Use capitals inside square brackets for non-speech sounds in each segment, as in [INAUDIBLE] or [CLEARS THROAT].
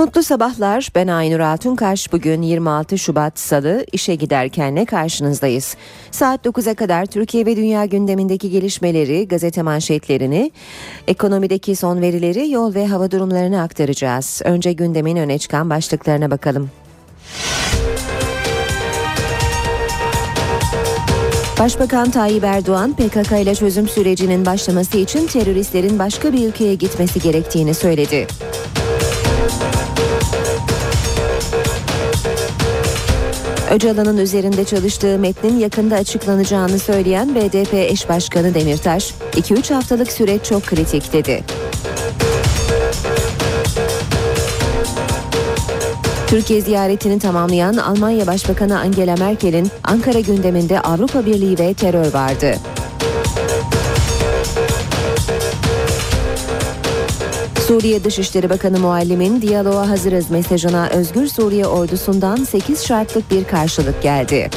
Mutlu sabahlar. Ben Aynur Altunkaş. Bugün 26 Şubat Salı işe giderkenle karşınızdayız. Saat 9'a kadar Türkiye ve dünya gündemindeki gelişmeleri, gazete manşetlerini, ekonomideki son verileri, yol ve hava durumlarını aktaracağız. Önce gündemin öne çıkan başlıklarına bakalım. Başbakan Tayyip Erdoğan PKK ile çözüm sürecinin başlaması için teröristlerin başka bir ülkeye gitmesi gerektiğini söyledi. Öcalan'ın üzerinde çalıştığı metnin yakında açıklanacağını söyleyen BDP eş başkanı Demirtaş, 2-3 haftalık süreç çok kritik dedi. Türkiye ziyaretini tamamlayan Almanya Başbakanı Angela Merkel'in Ankara gündeminde Avrupa Birliği ve terör vardı. Suriye Dışişleri Bakanı Muallim'in diyaloğa hazırız mesajına Özgür Suriye ordusundan 8 şartlık bir karşılık geldi.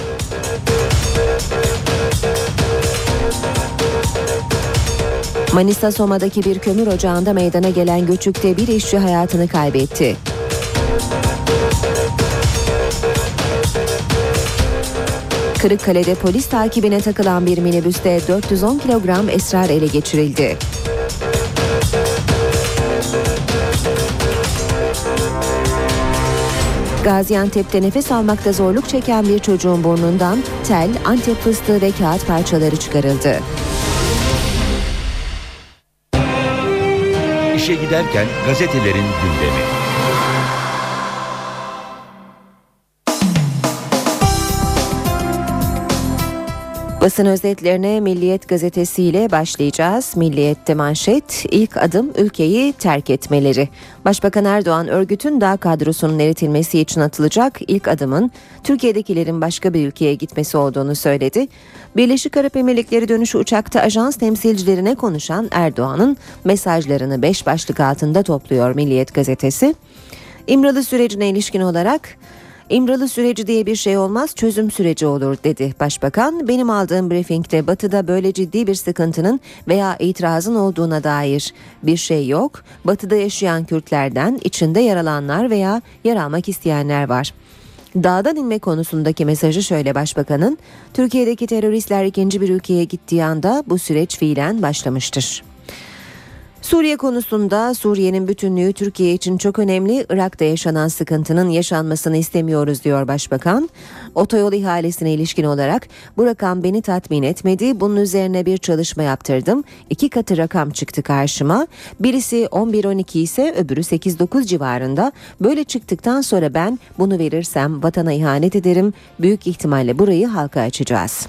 Manisa Soma'daki bir kömür ocağında meydana gelen göçükte bir işçi hayatını kaybetti. Kırıkkale'de polis takibine takılan bir minibüste 410 kilogram esrar ele geçirildi. Gaziantep'te nefes almakta zorluk çeken bir çocuğun burnundan tel, antep fıstığı ve kağıt parçaları çıkarıldı. İşe giderken gazetelerin gündemi. Basın özetlerine Milliyet gazetesiyle başlayacağız. Milliyet'te manşet ilk adım ülkeyi terk etmeleri. Başbakan Erdoğan örgütün dağ kadrosunun eritilmesi için atılacak ilk adımın Türkiye'dekilerin başka bir ülkeye gitmesi olduğunu söyledi. Birleşik Arap Emirlikleri dönüşü uçakta ajans temsilcilerine konuşan Erdoğan'ın mesajlarını beş başlık altında topluyor Milliyet gazetesi. İmralı sürecine ilişkin olarak İmralı süreci diye bir şey olmaz çözüm süreci olur dedi başbakan. Benim aldığım briefingde batıda böyle ciddi bir sıkıntının veya itirazın olduğuna dair bir şey yok. Batıda yaşayan Kürtlerden içinde yer veya yer isteyenler var. Dağdan inme konusundaki mesajı şöyle başbakanın, Türkiye'deki teröristler ikinci bir ülkeye gittiği anda bu süreç fiilen başlamıştır. Suriye konusunda Suriye'nin bütünlüğü Türkiye için çok önemli. Irak'ta yaşanan sıkıntının yaşanmasını istemiyoruz diyor Başbakan. Otoyol ihalesine ilişkin olarak bu rakam beni tatmin etmedi. Bunun üzerine bir çalışma yaptırdım. İki katı rakam çıktı karşıma. Birisi 11-12 ise öbürü 8-9 civarında. Böyle çıktıktan sonra ben bunu verirsem vatana ihanet ederim. Büyük ihtimalle burayı halka açacağız.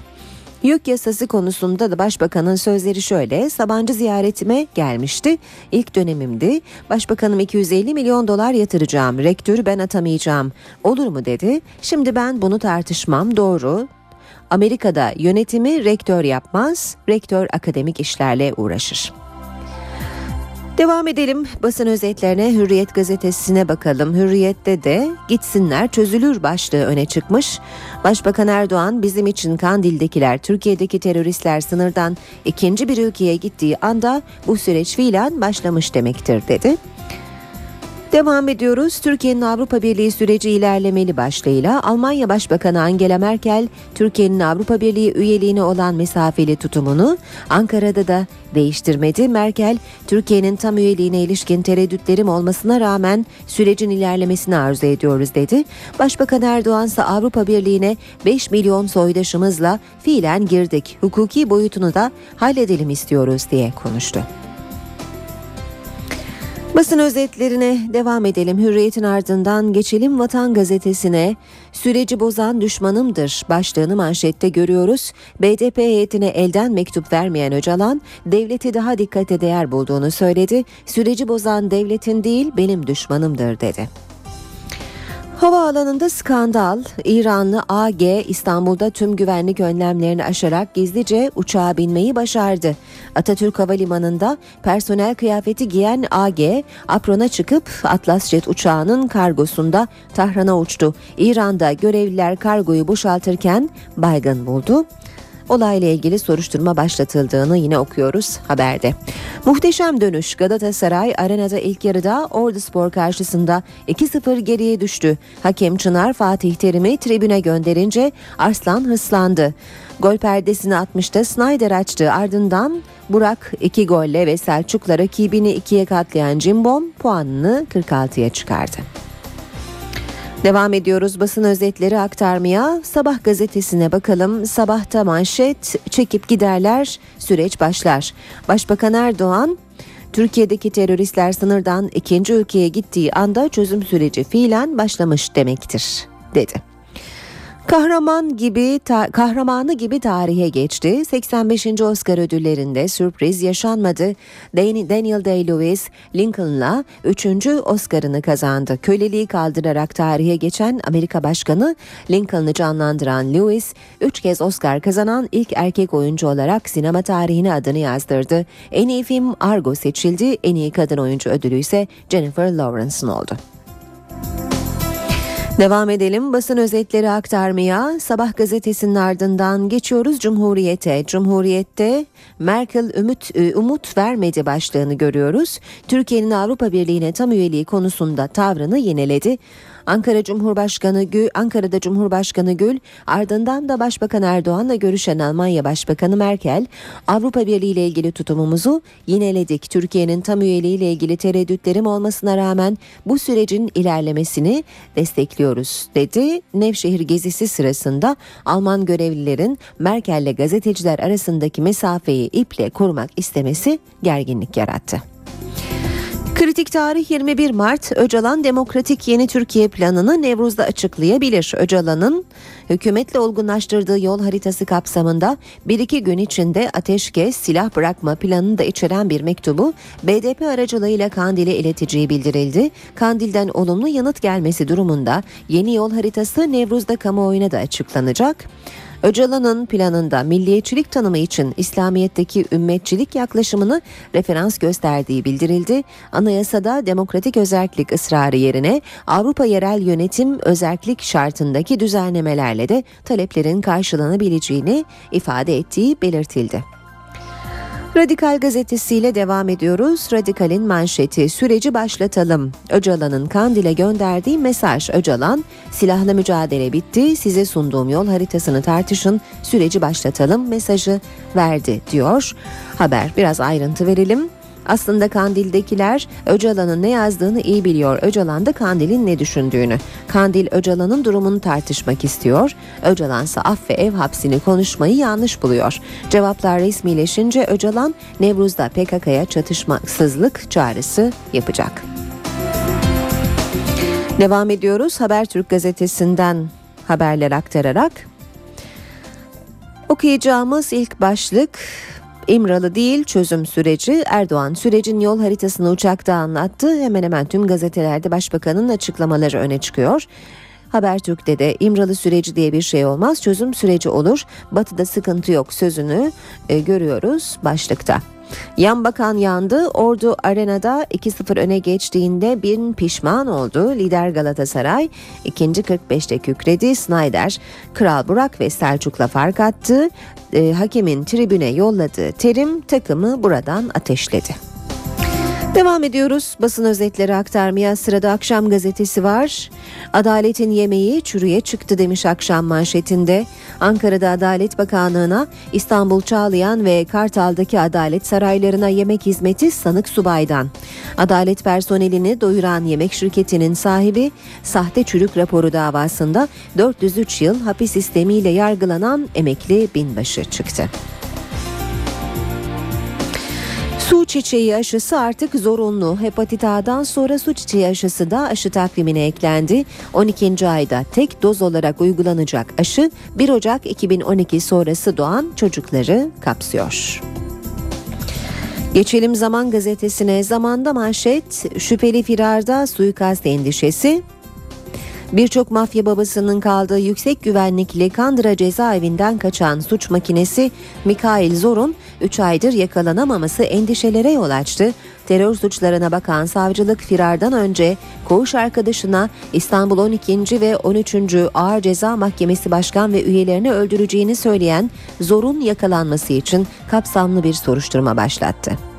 Yük yasası konusunda da başbakanın sözleri şöyle. Sabancı ziyaretime gelmişti. İlk dönemimdi. Başbakanım 250 milyon dolar yatıracağım. Rektörü ben atamayacağım. Olur mu dedi. Şimdi ben bunu tartışmam. Doğru. Amerika'da yönetimi rektör yapmaz. Rektör akademik işlerle uğraşır. Devam edelim basın özetlerine Hürriyet gazetesine bakalım. Hürriyet'te de gitsinler çözülür başlığı öne çıkmış. Başbakan Erdoğan bizim için Kandil'dekiler Türkiye'deki teröristler sınırdan ikinci bir ülkeye gittiği anda bu süreç fiilen başlamış demektir dedi. Devam ediyoruz. Türkiye'nin Avrupa Birliği süreci ilerlemeli başlığıyla Almanya Başbakanı Angela Merkel, Türkiye'nin Avrupa Birliği üyeliğine olan mesafeli tutumunu Ankara'da da değiştirmedi. Merkel, Türkiye'nin tam üyeliğine ilişkin tereddütlerim olmasına rağmen sürecin ilerlemesini arzu ediyoruz dedi. Başbakan Erdoğan ise Avrupa Birliği'ne 5 milyon soydaşımızla fiilen girdik. Hukuki boyutunu da halledelim istiyoruz diye konuştu. Basın özetlerine devam edelim. Hürriyet'in ardından geçelim Vatan Gazetesi'ne. Süreci bozan düşmanımdır başlığını manşette görüyoruz. BDP heyetine elden mektup vermeyen Öcalan, devleti daha dikkate değer bulduğunu söyledi. Süreci bozan devletin değil benim düşmanımdır dedi. Havaalanında skandal, İranlı AG İstanbul'da tüm güvenlik önlemlerini aşarak gizlice uçağa binmeyi başardı. Atatürk Havalimanı'nda personel kıyafeti giyen AG, aprona çıkıp Atlas Jet uçağının kargosunda Tahran'a uçtu. İran'da görevliler kargoyu boşaltırken baygın buldu. Olayla ilgili soruşturma başlatıldığını yine okuyoruz haberde. Muhteşem dönüş Galatasaray arenada ilk yarıda Ordu Spor karşısında 2-0 geriye düştü. Hakem Çınar Fatih Terim'i tribüne gönderince Arslan hıslandı. Gol perdesini 60'ta Snyder açtı ardından Burak 2 golle ve Selçuk'la rakibini ikiye katlayan Cimbom puanını 46'ya çıkardı. Devam ediyoruz basın özetleri aktarmaya. Sabah gazetesine bakalım. Sabahta manşet çekip giderler süreç başlar. Başbakan Erdoğan Türkiye'deki teröristler sınırdan ikinci ülkeye gittiği anda çözüm süreci fiilen başlamış demektir dedi. Kahraman gibi ta, kahramanı gibi tarihe geçti. 85. Oscar ödüllerinde sürpriz yaşanmadı. Daniel Day-Lewis Lincoln'la 3. Oscar'ını kazandı. Köleliği kaldırarak tarihe geçen Amerika Başkanı Lincoln'ı canlandıran Lewis 3 kez Oscar kazanan ilk erkek oyuncu olarak sinema tarihine adını yazdırdı. En iyi film Argo seçildi. En iyi kadın oyuncu ödülü ise Jennifer Lawrence'ın oldu. Devam edelim basın özetleri aktarmaya. Sabah gazetesinin ardından geçiyoruz Cumhuriyete. Cumhuriyette Merkel ümit, e, umut vermedi başlığını görüyoruz. Türkiye'nin Avrupa Birliği'ne tam üyeliği konusunda tavrını yeniledi. Ankara Cumhurbaşkanı Gül, Ankara'da Cumhurbaşkanı Gül, ardından da Başbakan Erdoğan'la görüşen Almanya Başbakanı Merkel, Avrupa Birliği ile ilgili tutumumuzu yineledik. Türkiye'nin tam üyeliği ile ilgili tereddütlerim olmasına rağmen bu sürecin ilerlemesini destekliyoruz dedi. Nevşehir gezisi sırasında Alman görevlilerin Merkel'le gazeteciler arasındaki mesafeyi iple korumak istemesi gerginlik yarattı. Kritik tarih 21 Mart Öcalan Demokratik Yeni Türkiye planını Nevruz'da açıklayabilir. Öcalan'ın hükümetle olgunlaştırdığı yol haritası kapsamında bir iki gün içinde ateşkes, silah bırakma planını da içeren bir mektubu BDP aracılığıyla Kandil'e ileteceği bildirildi. Kandil'den olumlu yanıt gelmesi durumunda yeni yol haritası Nevruz'da kamuoyuna da açıklanacak. Öcalan'ın planında milliyetçilik tanımı için İslamiyet'teki ümmetçilik yaklaşımını referans gösterdiği bildirildi. Anayasada demokratik özellik ısrarı yerine Avrupa yerel yönetim özellik şartındaki düzenlemelerle de taleplerin karşılanabileceğini ifade ettiği belirtildi. Radikal gazetesiyle devam ediyoruz. Radikal'in manşeti süreci başlatalım. Öcalan'ın Kandil'e gönderdiği mesaj Öcalan, silahlı mücadele bitti, size sunduğum yol haritasını tartışın, süreci başlatalım mesajı verdi diyor. Haber biraz ayrıntı verelim. Aslında Kandil'dekiler Öcalan'ın ne yazdığını iyi biliyor. Öcalan da Kandil'in ne düşündüğünü. Kandil Öcalan'ın durumunu tartışmak istiyor. Öcalan ise af ve ev hapsini konuşmayı yanlış buluyor. Cevaplar resmileşince Öcalan Nevruz'da PKK'ya çatışmasızlık çağrısı yapacak. Devam ediyoruz Habertürk gazetesinden haberler aktararak. Okuyacağımız ilk başlık İmralı değil çözüm süreci Erdoğan sürecin yol haritasını uçakta anlattı. Hemen hemen tüm gazetelerde başbakanın açıklamaları öne çıkıyor. Habertürk'te de İmralı süreci diye bir şey olmaz çözüm süreci olur. Batı'da sıkıntı yok sözünü e, görüyoruz başlıkta. Yan bakan yandı. Ordu arenada 2-0 öne geçtiğinde bin pişman oldu. Lider Galatasaray ikinci 45'te kükredi. Snyder, Kral Burak ve Selçuk'la fark attı. E, hakemin tribüne yolladığı terim takımı buradan ateşledi. Devam ediyoruz basın özetleri aktarmaya sırada akşam gazetesi var. Adaletin yemeği çürüye çıktı demiş akşam manşetinde. Ankara'da Adalet Bakanlığı'na İstanbul Çağlayan ve Kartal'daki adalet saraylarına yemek hizmeti sanık subaydan. Adalet personelini doyuran yemek şirketinin sahibi sahte çürük raporu davasında 403 yıl hapis sistemiyle yargılanan emekli binbaşı çıktı. Su çiçeği aşısı artık zorunlu. Hepatit A'dan sonra su çiçeği aşısı da aşı takvimine eklendi. 12. ayda tek doz olarak uygulanacak aşı 1 Ocak 2012 sonrası doğan çocukları kapsıyor. Geçelim Zaman Gazetesi'ne. Zamanda manşet şüpheli firarda suikast endişesi. Birçok mafya babasının kaldığı yüksek güvenlikli Kandıra cezaevinden kaçan suç makinesi Mikhail Zor'un 3 aydır yakalanamaması endişelere yol açtı. Terör suçlarına bakan savcılık firardan önce koğuş arkadaşına İstanbul 12. ve 13. Ağır Ceza Mahkemesi Başkan ve üyelerini öldüreceğini söyleyen Zor'un yakalanması için kapsamlı bir soruşturma başlattı.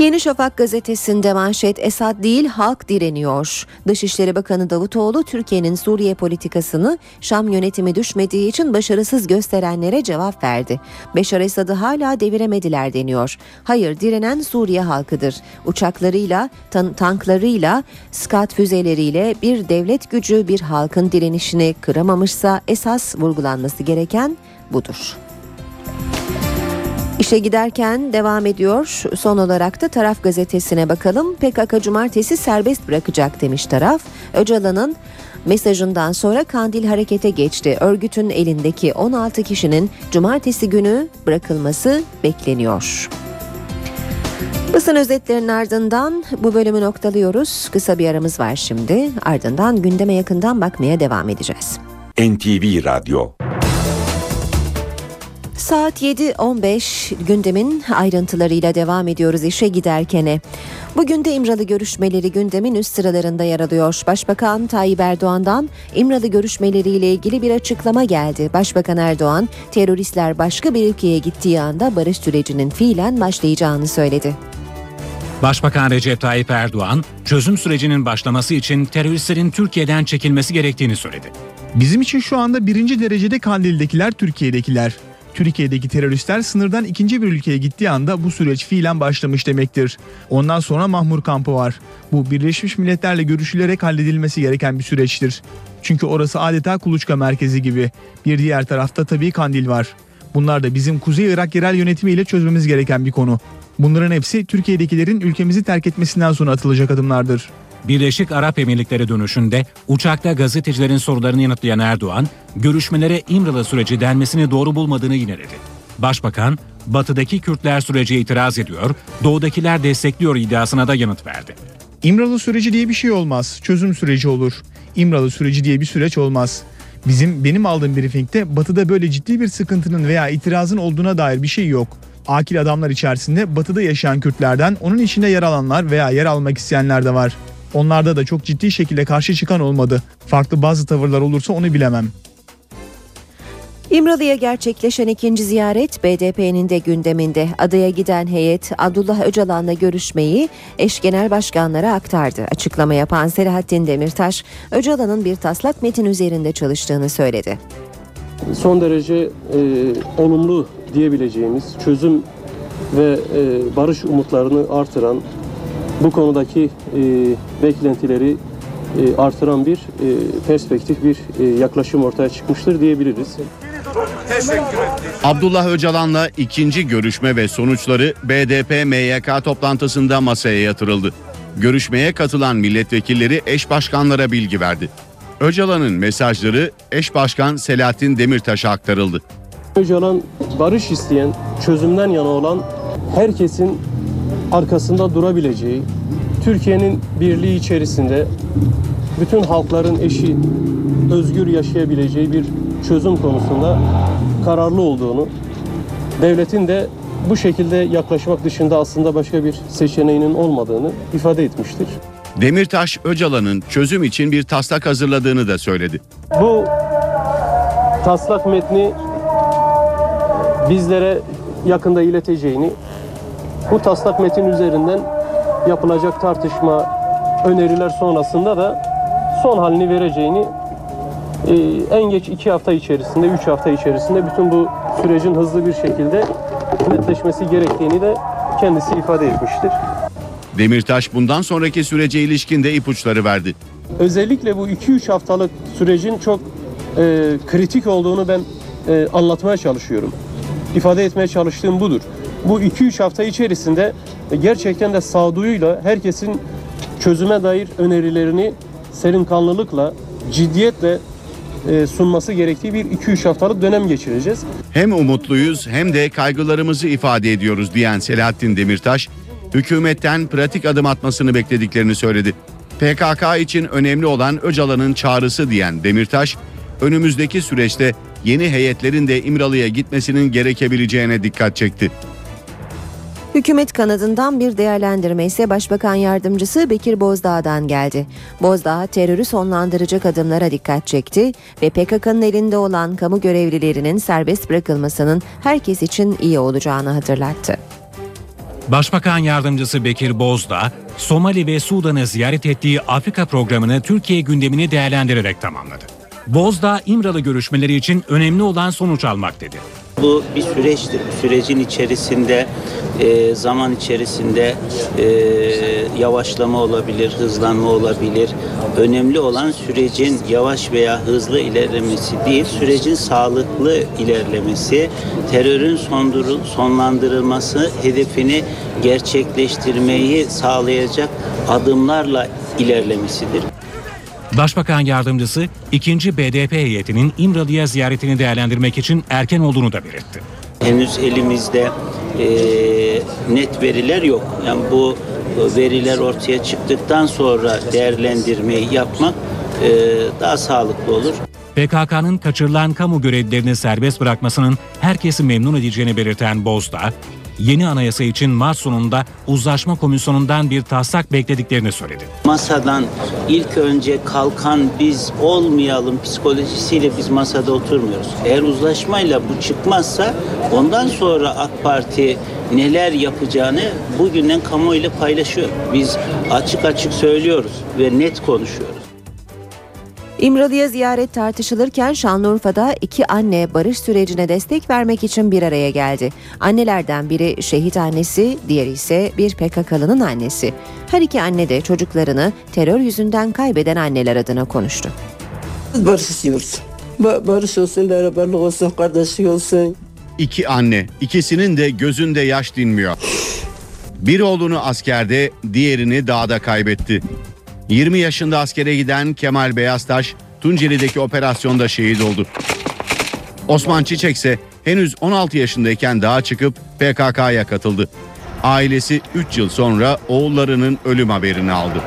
Yeni Şafak gazetesinde manşet Esad değil halk direniyor. Dışişleri Bakanı Davutoğlu Türkiye'nin Suriye politikasını Şam yönetimi düşmediği için başarısız gösterenlere cevap verdi. Beşar Esad'ı hala deviremediler deniyor. Hayır direnen Suriye halkıdır. Uçaklarıyla, tan- tanklarıyla, skat füzeleriyle bir devlet gücü bir halkın direnişini kıramamışsa esas vurgulanması gereken budur. İşe giderken devam ediyor. Son olarak da Taraf gazetesine bakalım. PKK cumartesi serbest bırakacak demiş taraf. Öcalan'ın mesajından sonra Kandil harekete geçti. Örgütün elindeki 16 kişinin cumartesi günü bırakılması bekleniyor. Basın özetlerinin ardından bu bölümü noktalıyoruz. Kısa bir aramız var şimdi. Ardından gündeme yakından bakmaya devam edeceğiz. NTV Radyo Saat 7.15 gündemin ayrıntılarıyla devam ediyoruz işe giderkene. Bugün de İmralı görüşmeleri gündemin üst sıralarında yer alıyor. Başbakan Tayyip Erdoğan'dan İmralı görüşmeleriyle ilgili bir açıklama geldi. Başbakan Erdoğan, teröristler başka bir ülkeye gittiği anda barış sürecinin fiilen başlayacağını söyledi. Başbakan Recep Tayyip Erdoğan, çözüm sürecinin başlaması için teröristlerin Türkiye'den çekilmesi gerektiğini söyledi. Bizim için şu anda birinci derecede Kandil'dekiler Türkiye'dekiler. Türkiye'deki teröristler sınırdan ikinci bir ülkeye gittiği anda bu süreç fiilen başlamış demektir. Ondan sonra Mahmur kampı var. Bu Birleşmiş Milletler'le görüşülerek halledilmesi gereken bir süreçtir. Çünkü orası adeta kuluçka merkezi gibi. Bir diğer tarafta tabii Kandil var. Bunlar da bizim Kuzey Irak yerel yönetimiyle çözmemiz gereken bir konu. Bunların hepsi Türkiye'dekilerin ülkemizi terk etmesinden sonra atılacak adımlardır. Birleşik Arap Emirlikleri dönüşünde uçakta gazetecilerin sorularını yanıtlayan Erdoğan, görüşmelere İmralı süreci denmesini doğru bulmadığını yineledi. Başbakan, batıdaki Kürtler sürece itiraz ediyor, doğudakiler destekliyor iddiasına da yanıt verdi. İmralı süreci diye bir şey olmaz. Çözüm süreci olur. İmralı süreci diye bir süreç olmaz. Bizim benim aldığım briefingde batıda böyle ciddi bir sıkıntının veya itirazın olduğuna dair bir şey yok. Akil adamlar içerisinde batıda yaşayan Kürtlerden onun içinde yer alanlar veya yer almak isteyenler de var. Onlarda da çok ciddi şekilde karşı çıkan olmadı. Farklı bazı tavırlar olursa onu bilemem. İmralı'ya gerçekleşen ikinci ziyaret BDP'nin de gündeminde. Adaya giden heyet Abdullah Öcalan'la görüşmeyi eş genel başkanlara aktardı. Açıklama yapan Selahattin Demirtaş, Öcalan'ın bir taslak metin üzerinde çalıştığını söyledi. Son derece e, olumlu diyebileceğimiz çözüm ve e, barış umutlarını artıran bu konudaki e, beklentileri e, artıran bir e, perspektif, bir e, yaklaşım ortaya çıkmıştır diyebiliriz. Abdullah Öcalan'la ikinci görüşme ve sonuçları BDP MYK toplantısında masaya yatırıldı. Görüşmeye katılan milletvekilleri eş başkanlara bilgi verdi. Öcalan'ın mesajları eş başkan Selahattin Demirtaş'a aktarıldı. Öcalan barış isteyen, çözümden yana olan herkesin arkasında durabileceği, Türkiye'nin birliği içerisinde bütün halkların eşi özgür yaşayabileceği bir çözüm konusunda kararlı olduğunu, devletin de bu şekilde yaklaşmak dışında aslında başka bir seçeneğinin olmadığını ifade etmiştir. Demirtaş, Öcalan'ın çözüm için bir taslak hazırladığını da söyledi. Bu taslak metni bizlere yakında ileteceğini, bu taslak metin üzerinden yapılacak tartışma, öneriler sonrasında da son halini vereceğini e, en geç iki hafta içerisinde, üç hafta içerisinde bütün bu sürecin hızlı bir şekilde netleşmesi gerektiğini de kendisi ifade etmiştir. Demirtaş bundan sonraki sürece ilişkin de ipuçları verdi. Özellikle bu 2-3 haftalık sürecin çok e, kritik olduğunu ben e, anlatmaya çalışıyorum. İfade etmeye çalıştığım budur. Bu 2-3 hafta içerisinde gerçekten de sağduyuyla herkesin çözüme dair önerilerini serin kanlılıkla, ciddiyetle e, sunması gerektiği bir 2-3 haftalık dönem geçireceğiz. Hem umutluyuz hem de kaygılarımızı ifade ediyoruz diyen Selahattin Demirtaş, hükümetten pratik adım atmasını beklediklerini söyledi. PKK için önemli olan Öcalan'ın çağrısı diyen Demirtaş, önümüzdeki süreçte yeni heyetlerin de İmralı'ya gitmesinin gerekebileceğine dikkat çekti. Hükümet kanadından bir değerlendirme ise Başbakan Yardımcısı Bekir Bozdağ'dan geldi. Bozdağ terörü sonlandıracak adımlara dikkat çekti ve PKK'nın elinde olan kamu görevlilerinin serbest bırakılmasının herkes için iyi olacağını hatırlattı. Başbakan Yardımcısı Bekir Bozdağ, Somali ve Sudan'ı ziyaret ettiği Afrika programını Türkiye gündemini değerlendirerek tamamladı. Bozdağ, İmralı görüşmeleri için önemli olan sonuç almak dedi. Bu bir süreçtir. Sürecin içerisinde e, zaman içerisinde e, yavaşlama olabilir, hızlanma olabilir. Önemli olan sürecin yavaş veya hızlı ilerlemesi değil, sürecin sağlıklı ilerlemesi, terörün sonduru- sonlandırılması hedefini gerçekleştirmeyi sağlayacak adımlarla ilerlemesidir. Başbakan Yardımcısı, ikinci BDP heyetinin İmralı'ya ziyaretini değerlendirmek için erken olduğunu da belirtti. Henüz elimizde e, net veriler yok. Yani bu veriler ortaya çıktıktan sonra değerlendirmeyi yapmak e, daha sağlıklı olur. PKK'nın kaçırılan kamu görevlilerini serbest bırakmasının herkesi memnun edeceğini belirten Bozdağ, yeni anayasa için Mart sonunda uzlaşma komisyonundan bir taslak beklediklerini söyledi. Masadan ilk önce kalkan biz olmayalım psikolojisiyle biz masada oturmuyoruz. Eğer uzlaşmayla bu çıkmazsa ondan sonra AK Parti neler yapacağını bugünden kamuoyuyla paylaşıyor. Biz açık açık söylüyoruz ve net konuşuyoruz. İmralı'ya ziyaret tartışılırken Şanlıurfa'da iki anne barış sürecine destek vermek için bir araya geldi. Annelerden biri şehit annesi, diğeri ise bir PKK'lının annesi. Her iki anne de çocuklarını terör yüzünden kaybeden anneler adına konuştu. Barış istiyoruz. Ba- barış olsun, beraberlik olsun, kardeşlik olsun. İki anne, ikisinin de gözünde yaş dinmiyor. Bir oğlunu askerde, diğerini dağda kaybetti. 20 yaşında askere giden Kemal Beyaztaş, Tunceli'deki operasyonda şehit oldu. Osman Çiçek ise henüz 16 yaşındayken dağa çıkıp PKK'ya katıldı. Ailesi 3 yıl sonra oğullarının ölüm haberini aldı.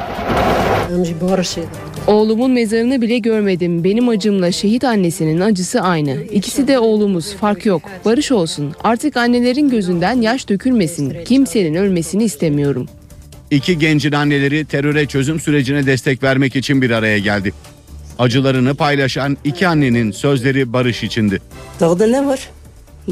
Oğlumun mezarını bile görmedim. Benim acımla şehit annesinin acısı aynı. İkisi de oğlumuz. Fark yok. Barış olsun. Artık annelerin gözünden yaş dökülmesin. Kimsenin ölmesini istemiyorum. İki gencin anneleri teröre çözüm sürecine destek vermek için bir araya geldi. Acılarını paylaşan iki annenin sözleri barış içindi. Dağda ne var?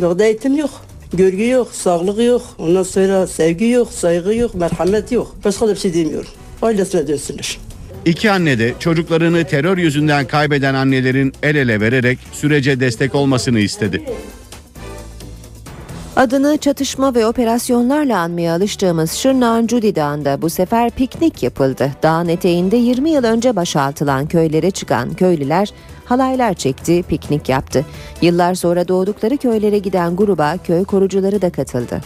Dağda eğitim yok. Görgü yok, sağlık yok. Ondan sonra sevgi yok, saygı yok, merhamet yok. Başka da bir şey demiyorum. Ailesine dönsünler. İki anne de çocuklarını terör yüzünden kaybeden annelerin el ele vererek sürece destek olmasını istedi. Adını çatışma ve operasyonlarla anmaya alıştığımız Şırnak'ın Cudi Dağı'nda bu sefer piknik yapıldı. Dağın eteğinde 20 yıl önce boşaltılan köylere çıkan köylüler halaylar çekti, piknik yaptı. Yıllar sonra doğdukları köylere giden gruba köy korucuları da katıldı.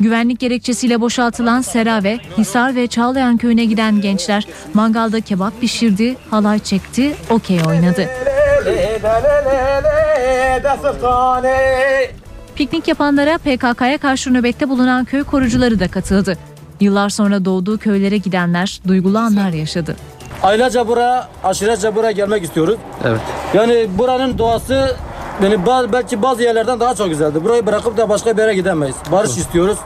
Güvenlik gerekçesiyle boşaltılan Sera ve Hisar ve Çağlayan köyüne giden gençler mangalda kebap pişirdi, halay çekti, okey oynadı. Piknik yapanlara PKK'ya karşı nöbette bulunan köy korucuları da katıldı. Yıllar sonra doğduğu köylere gidenler duygulu anlar yaşadı. Ailece buraya, aşirece buraya gelmek istiyoruz. Evet. Yani buranın doğası yani ba- belki bazı yerlerden daha çok güzeldi. Burayı bırakıp da başka bir yere gidemeyiz. Barış istiyoruz.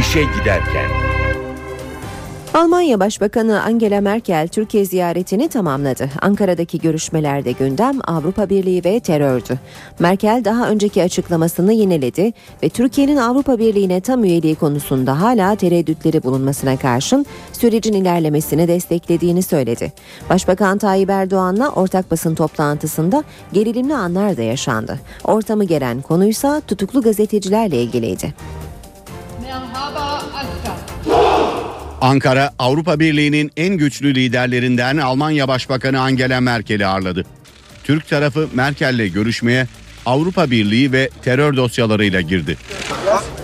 İşe giderken. Almanya Başbakanı Angela Merkel Türkiye ziyaretini tamamladı. Ankara'daki görüşmelerde gündem Avrupa Birliği ve terördü. Merkel daha önceki açıklamasını yineledi ve Türkiye'nin Avrupa Birliği'ne tam üyeliği konusunda hala tereddütleri bulunmasına karşın sürecin ilerlemesini desteklediğini söyledi. Başbakan Tayyip Erdoğan'la ortak basın toplantısında gerilimli anlar da yaşandı. Ortamı gelen konuysa tutuklu gazetecilerle ilgiliydi. Ankara, Avrupa Birliği'nin en güçlü liderlerinden Almanya Başbakanı Angela Merkel'i ağırladı. Türk tarafı Merkel'le görüşmeye Avrupa Birliği ve terör dosyalarıyla girdi.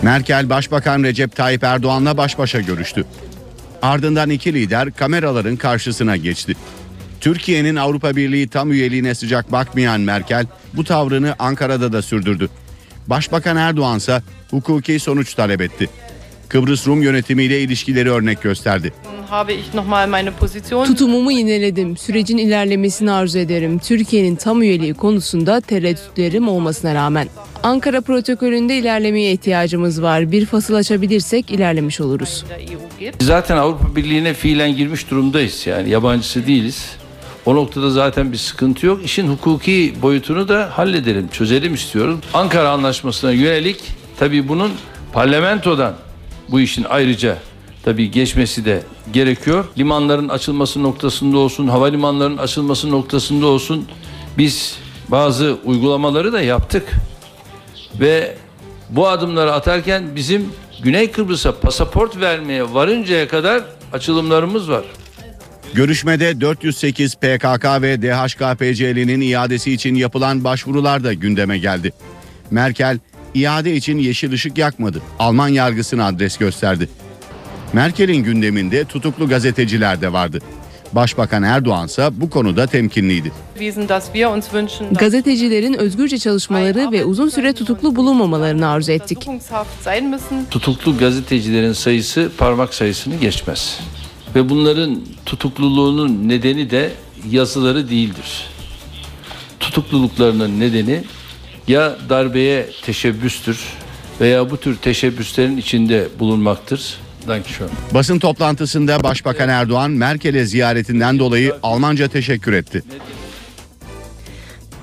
Merkel, Başbakan Recep Tayyip Erdoğan'la baş başa görüştü. Ardından iki lider kameraların karşısına geçti. Türkiye'nin Avrupa Birliği tam üyeliğine sıcak bakmayan Merkel bu tavrını Ankara'da da sürdürdü. Başbakan Erdoğan ise hukuki sonuç talep etti. Kıbrıs Rum yönetimiyle ilişkileri örnek gösterdi. Tutumumu yineledim. Sürecin ilerlemesini arzu ederim. Türkiye'nin tam üyeliği konusunda tereddütlerim olmasına rağmen. Ankara protokolünde ilerlemeye ihtiyacımız var. Bir fasıl açabilirsek ilerlemiş oluruz. Zaten Avrupa Birliği'ne fiilen girmiş durumdayız yani yabancısı değiliz. O noktada zaten bir sıkıntı yok. İşin hukuki boyutunu da halledelim, çözelim istiyorum. Ankara Anlaşması'na yönelik tabii bunun parlamentodan bu işin ayrıca tabii geçmesi de gerekiyor. Limanların açılması noktasında olsun, havalimanlarının açılması noktasında olsun biz bazı uygulamaları da yaptık. Ve bu adımları atarken bizim Güney Kıbrıs'a pasaport vermeye varıncaya kadar açılımlarımız var. Görüşmede 408 PKK ve DHKPC'linin iadesi için yapılan başvurular da gündeme geldi. Merkel iade için yeşil ışık yakmadı. Alman yargısına adres gösterdi. Merkel'in gündeminde tutuklu gazeteciler de vardı. Başbakan Erdoğan ise bu konuda temkinliydi. Gewesen, dass wir uns wünschen, dass Gazetecilerin özgürce çalışmaları ve uzun süre tutuklu bulunmamalarını arzu ettik. Tutuklu gazetecilerin sayısı parmak sayısını geçmez. Ve bunların tutukluluğunun nedeni de yazıları değildir. Tutukluluklarının nedeni ya darbeye teşebbüstür veya bu tür teşebbüslerin içinde bulunmaktır. Basın toplantısında Başbakan Erdoğan Merkel'e ziyaretinden dolayı Almanca teşekkür etti.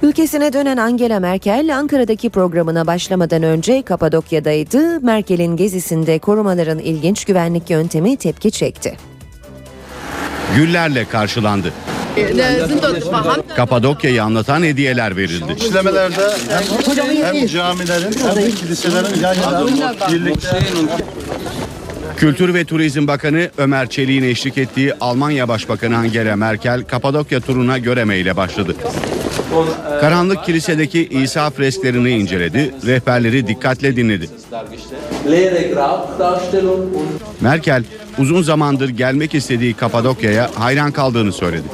Ülkesine dönen Angela Merkel Ankara'daki programına başlamadan önce Kapadokya'daydı. Merkel'in gezisinde korumaların ilginç güvenlik yöntemi tepki çekti. Güllerle karşılandı. Kapadokya'yı anlatan hediyeler verildi. İşlemelerde hem, hem camilerin hem de kiliselerin yan yana birlikte Kültür ve Turizm Bakanı Ömer Çelik'in eşlik ettiği Almanya Başbakanı Angela Merkel Kapadokya turuna Göreme ile başladı. Karanlık kilisedeki İsa fresklerini inceledi, rehberleri dikkatle dinledi. Merkel uzun zamandır gelmek istediği Kapadokya'ya hayran kaldığını söyledi.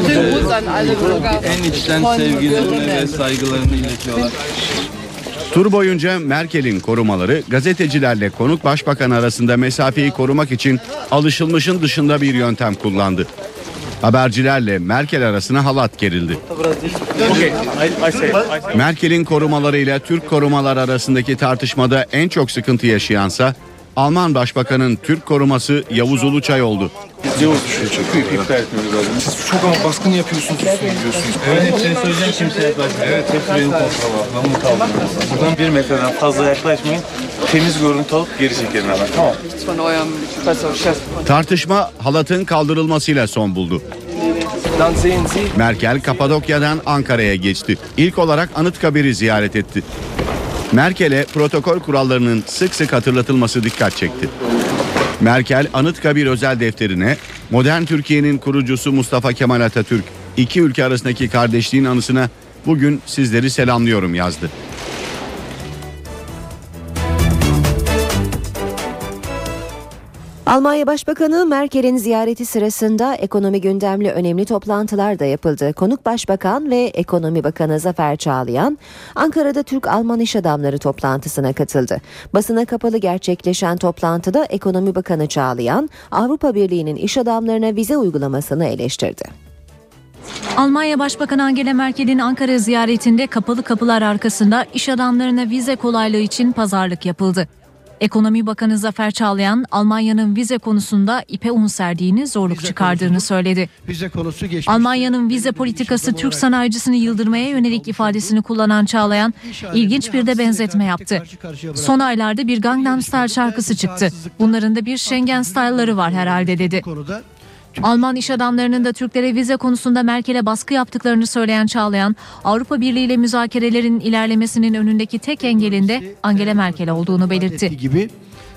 Schönen Gruß an alle Bürger. En içten sevgilerini ve saygılarını iletiyorlar. Tur boyunca Merkel'in korumaları gazetecilerle konuk başbakan arasında mesafeyi korumak için alışılmışın dışında bir yöntem kullandı. Habercilerle Merkel arasına halat gerildi. Merkel'in korumalarıyla Türk korumalar arasındaki tartışmada en çok sıkıntı yaşayansa Alman Başbakanın Türk koruması Yavuz Uluçay oldu. siz çok ama baskın yapıyorsunuz diyorsunuz. Evet hepsini söyleyeceğim kimseye yaklaşmayın. Evet hepsi benim kontrolüm. Memnun kaldım. Buradan bir metreden fazla yaklaşmayın. Temiz görüntü alıp geri çekelim hemen. Tamam. Tartışma halatın kaldırılmasıyla son buldu. Merkel Kapadokya'dan Ankara'ya geçti. İlk olarak Anıtkabir'i ziyaret etti. Merkel'e protokol kurallarının sık sık hatırlatılması dikkat çekti. Merkel Anıtkabir özel defterine modern Türkiye'nin kurucusu Mustafa Kemal Atatürk iki ülke arasındaki kardeşliğin anısına bugün sizleri selamlıyorum yazdı. Almanya Başbakanı Merkel'in ziyareti sırasında ekonomi gündemli önemli toplantılar da yapıldı. Konuk Başbakan ve Ekonomi Bakanı Zafer Çağlayan Ankara'da Türk-Alman iş adamları toplantısına katıldı. Basına kapalı gerçekleşen toplantıda Ekonomi Bakanı Çağlayan Avrupa Birliği'nin iş adamlarına vize uygulamasını eleştirdi. Almanya Başbakanı Angela Merkel'in Ankara ziyaretinde kapalı kapılar arkasında iş adamlarına vize kolaylığı için pazarlık yapıldı. Ekonomi Bakanı Zafer Çağlayan, Almanya'nın vize konusunda ipe un serdiğini, zorluk çıkardığını söyledi. Vize konusu geçmiş. Almanya'nın vize politikası Türk sanayicisini yıldırmaya yönelik ifadesini kullanan Çağlayan, ilginç bir de benzetme yaptı. Son aylarda bir Gangnam Style şarkısı çıktı. Bunların da bir Schengen Style'ları var herhalde dedi. Alman iş adamlarının da Türklere vize konusunda Merkel'e baskı yaptıklarını söyleyen Çağlayan, Avrupa Birliği ile müzakerelerin ilerlemesinin önündeki tek engelin de Angela Merkel olduğunu belirtti. gibi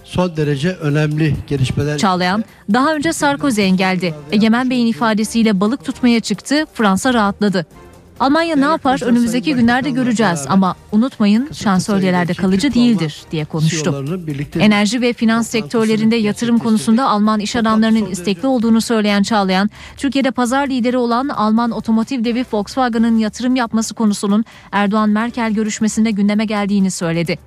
son derece önemli gelişmeler. Çağlayan, daha önce Sarkozy engeldi. Egemen Bey'in ifadesiyle balık tutmaya çıktı, Fransa rahatladı. Almanya ne yapar önümüzdeki günlerde göreceğiz ama unutmayın şansölyelerde kalıcı değildir diye konuştu. Enerji ve finans sektörlerinde yatırım konusunda Alman iş adamlarının istekli olduğunu söyleyen Çağlayan, Türkiye'de pazar lideri olan Alman otomotiv devi Volkswagen'ın yatırım yapması konusunun Erdoğan-Merkel görüşmesinde gündeme geldiğini söyledi.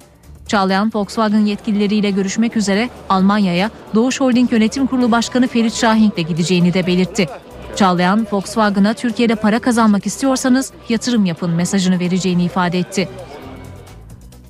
Çağlayan Volkswagen yetkilileriyle görüşmek üzere Almanya'ya Doğuş Holding Yönetim Kurulu Başkanı Ferit Şahink'le gideceğini de belirtti. Çağlayan Volkswagen'a Türkiye'de para kazanmak istiyorsanız yatırım yapın mesajını vereceğini ifade etti.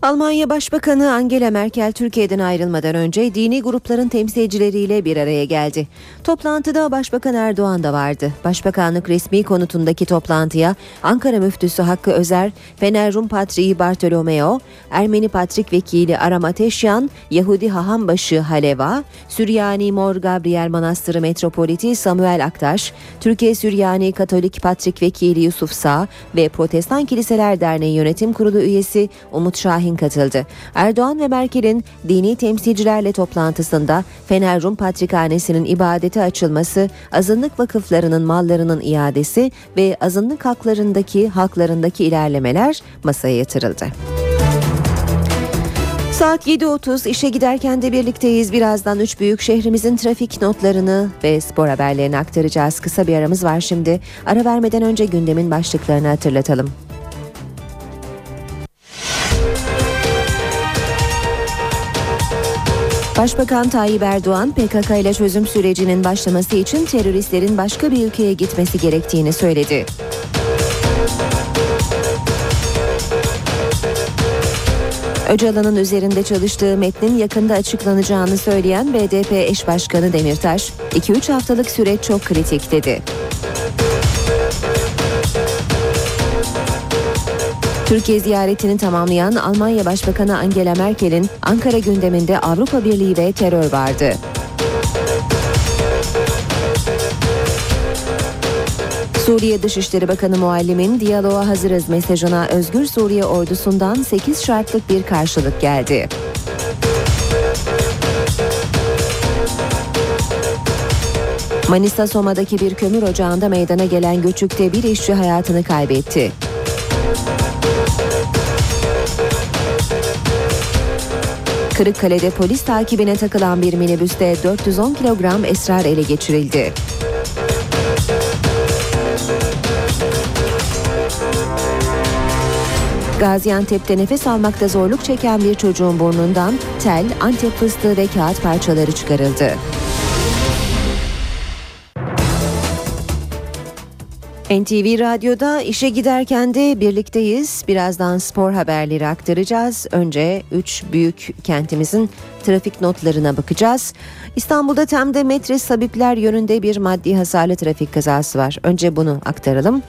Almanya Başbakanı Angela Merkel Türkiye'den ayrılmadan önce dini grupların temsilcileriyle bir araya geldi. Toplantıda Başbakan Erdoğan da vardı. Başbakanlık resmi konutundaki toplantıya Ankara Müftüsü Hakkı Özer, Fener Rum Patriği Bartolomeo, Ermeni Patrik Vekili Aram Ateşyan, Yahudi Hahambaşı Haleva, Süryani Mor Gabriel Manastırı Metropoliti Samuel Aktaş, Türkiye Süryani Katolik Patrik Vekili Yusuf Sağ ve Protestan Kiliseler Derneği Yönetim Kurulu üyesi Umut Şahin katıldı. Erdoğan ve Merkel'in dini temsilcilerle toplantısında Fener Rum Patrikhanesi'nin ibadete açılması, azınlık vakıflarının mallarının iadesi ve azınlık haklarındaki haklarındaki ilerlemeler masaya yatırıldı. Saat 7.30 işe giderken de birlikteyiz. Birazdan üç büyük şehrimizin trafik notlarını ve spor haberlerini aktaracağız. Kısa bir aramız var şimdi. Ara vermeden önce gündemin başlıklarını hatırlatalım. Başbakan Tayyip Erdoğan PKK ile çözüm sürecinin başlaması için teröristlerin başka bir ülkeye gitmesi gerektiğini söyledi. Öcalan'ın üzerinde çalıştığı metnin yakında açıklanacağını söyleyen BDP eş başkanı Demirtaş, 2-3 haftalık süreç çok kritik dedi. Türkiye ziyaretini tamamlayan Almanya Başbakanı Angela Merkel'in Ankara gündeminde Avrupa Birliği ve terör vardı. Suriye Dışişleri Bakanı Muallim'in diyaloğa hazırız mesajına Özgür Suriye ordusundan 8 şartlık bir karşılık geldi. Manisa Soma'daki bir kömür ocağında meydana gelen göçükte bir işçi hayatını kaybetti. Kırıkkale'de polis takibine takılan bir minibüste 410 kilogram esrar ele geçirildi. Gaziantep'te nefes almakta zorluk çeken bir çocuğun burnundan tel, antep fıstığı ve kağıt parçaları çıkarıldı. NTV Radyo'da işe giderken de birlikteyiz. Birazdan spor haberleri aktaracağız. Önce 3 büyük kentimizin trafik notlarına bakacağız. İstanbul'da Tem'de Metres Sabipler yönünde bir maddi hasarlı trafik kazası var. Önce bunu aktaralım.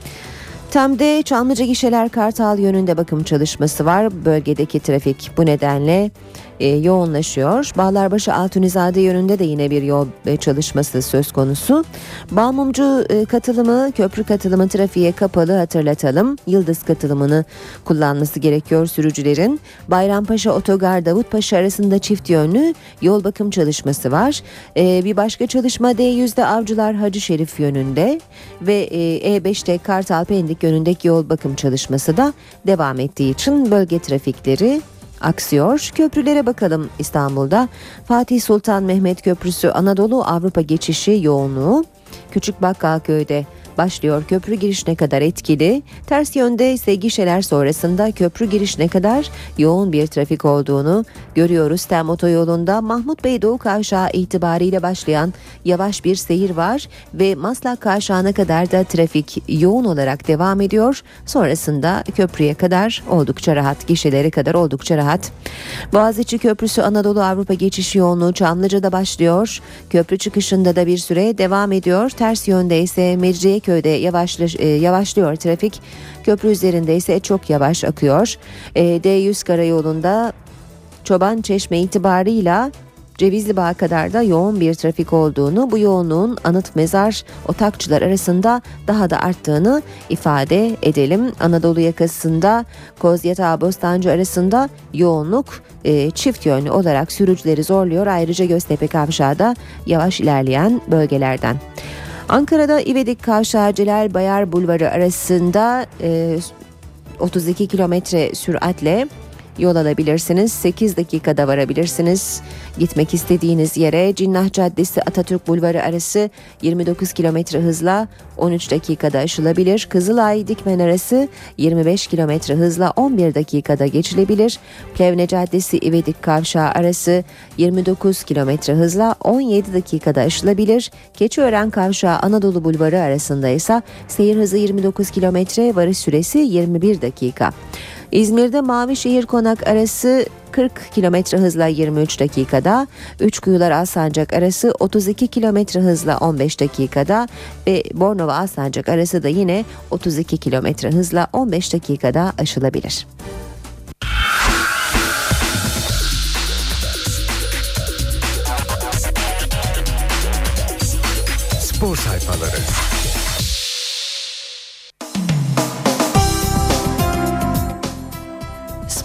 Tem'de Çamlıca Gişeler Kartal yönünde bakım çalışması var. Bölgedeki trafik bu nedenle e, yoğunlaşıyor. Bağlarbaşı Altunizade yönünde de yine bir yol e, çalışması söz konusu. Balmumcu e, katılımı, köprü katılımı trafiğe kapalı hatırlatalım. Yıldız katılımını kullanması gerekiyor sürücülerin. Bayrampaşa Otogar Davutpaşa arasında çift yönlü yol bakım çalışması var. E, bir başka çalışma D100'de Avcılar Hacı Şerif yönünde ve e, E5'te Kartal Pendik yönündeki yol bakım çalışması da devam ettiği için bölge trafikleri aksıyor. Köprülere bakalım İstanbul'da. Fatih Sultan Mehmet Köprüsü Anadolu Avrupa geçişi yoğunluğu. Küçük Bakkalköy'de başlıyor. Köprü giriş ne kadar etkili? Ters yönde ise gişeler sonrasında köprü giriş ne kadar yoğun bir trafik olduğunu görüyoruz. Tem otoyolunda Mahmut Bey Doğu Kavşağı itibariyle başlayan yavaş bir seyir var ve Maslak Kavşağı'na kadar da trafik yoğun olarak devam ediyor. Sonrasında köprüye kadar oldukça rahat, gişelere kadar oldukça rahat. Boğaziçi Köprüsü Anadolu Avrupa geçiş yoğunluğu Çamlıca'da başlıyor. Köprü çıkışında da bir süre devam ediyor. Ters yönde ise Mecidiyeköy'de yavaşlaş, e, yavaşlıyor trafik. Köprü üzerinde ise çok yavaş akıyor. E, D100 karayolunda Çoban Çeşme itibarıyla Cevizli Bağ kadar da yoğun bir trafik olduğunu, bu yoğunluğun anıt mezar otakçılar arasında daha da arttığını ifade edelim. Anadolu yakasında Kozyatağı Bostancı arasında yoğunluk e, çift yönlü olarak sürücüleri zorluyor. Ayrıca Göztepe Kavşağı'da yavaş ilerleyen bölgelerden. Ankara'da İvedik Kavşağı Celal Bayar Bulvarı arasında e, 32 kilometre süratle yol alabilirsiniz. 8 dakikada varabilirsiniz. Gitmek istediğiniz yere Cinnah Caddesi Atatürk Bulvarı arası 29 kilometre hızla 13 dakikada aşılabilir. Kızılay Dikmen arası 25 kilometre hızla 11 dakikada geçilebilir. Plevne Caddesi İvedik Kavşağı arası 29 kilometre hızla 17 dakikada aşılabilir. Keçiören Kavşağı Anadolu Bulvarı arasında ise seyir hızı 29 kilometre, varış süresi 21 dakika. İzmir'de Mavişehir Konak arası 40 kilometre hızla 23 dakikada, Üçkuyular Alsancak arası 32 kilometre hızla 15 dakikada ve Bornova Alsancak arası da yine 32 kilometre hızla 15 dakikada aşılabilir. Spor sayfaları.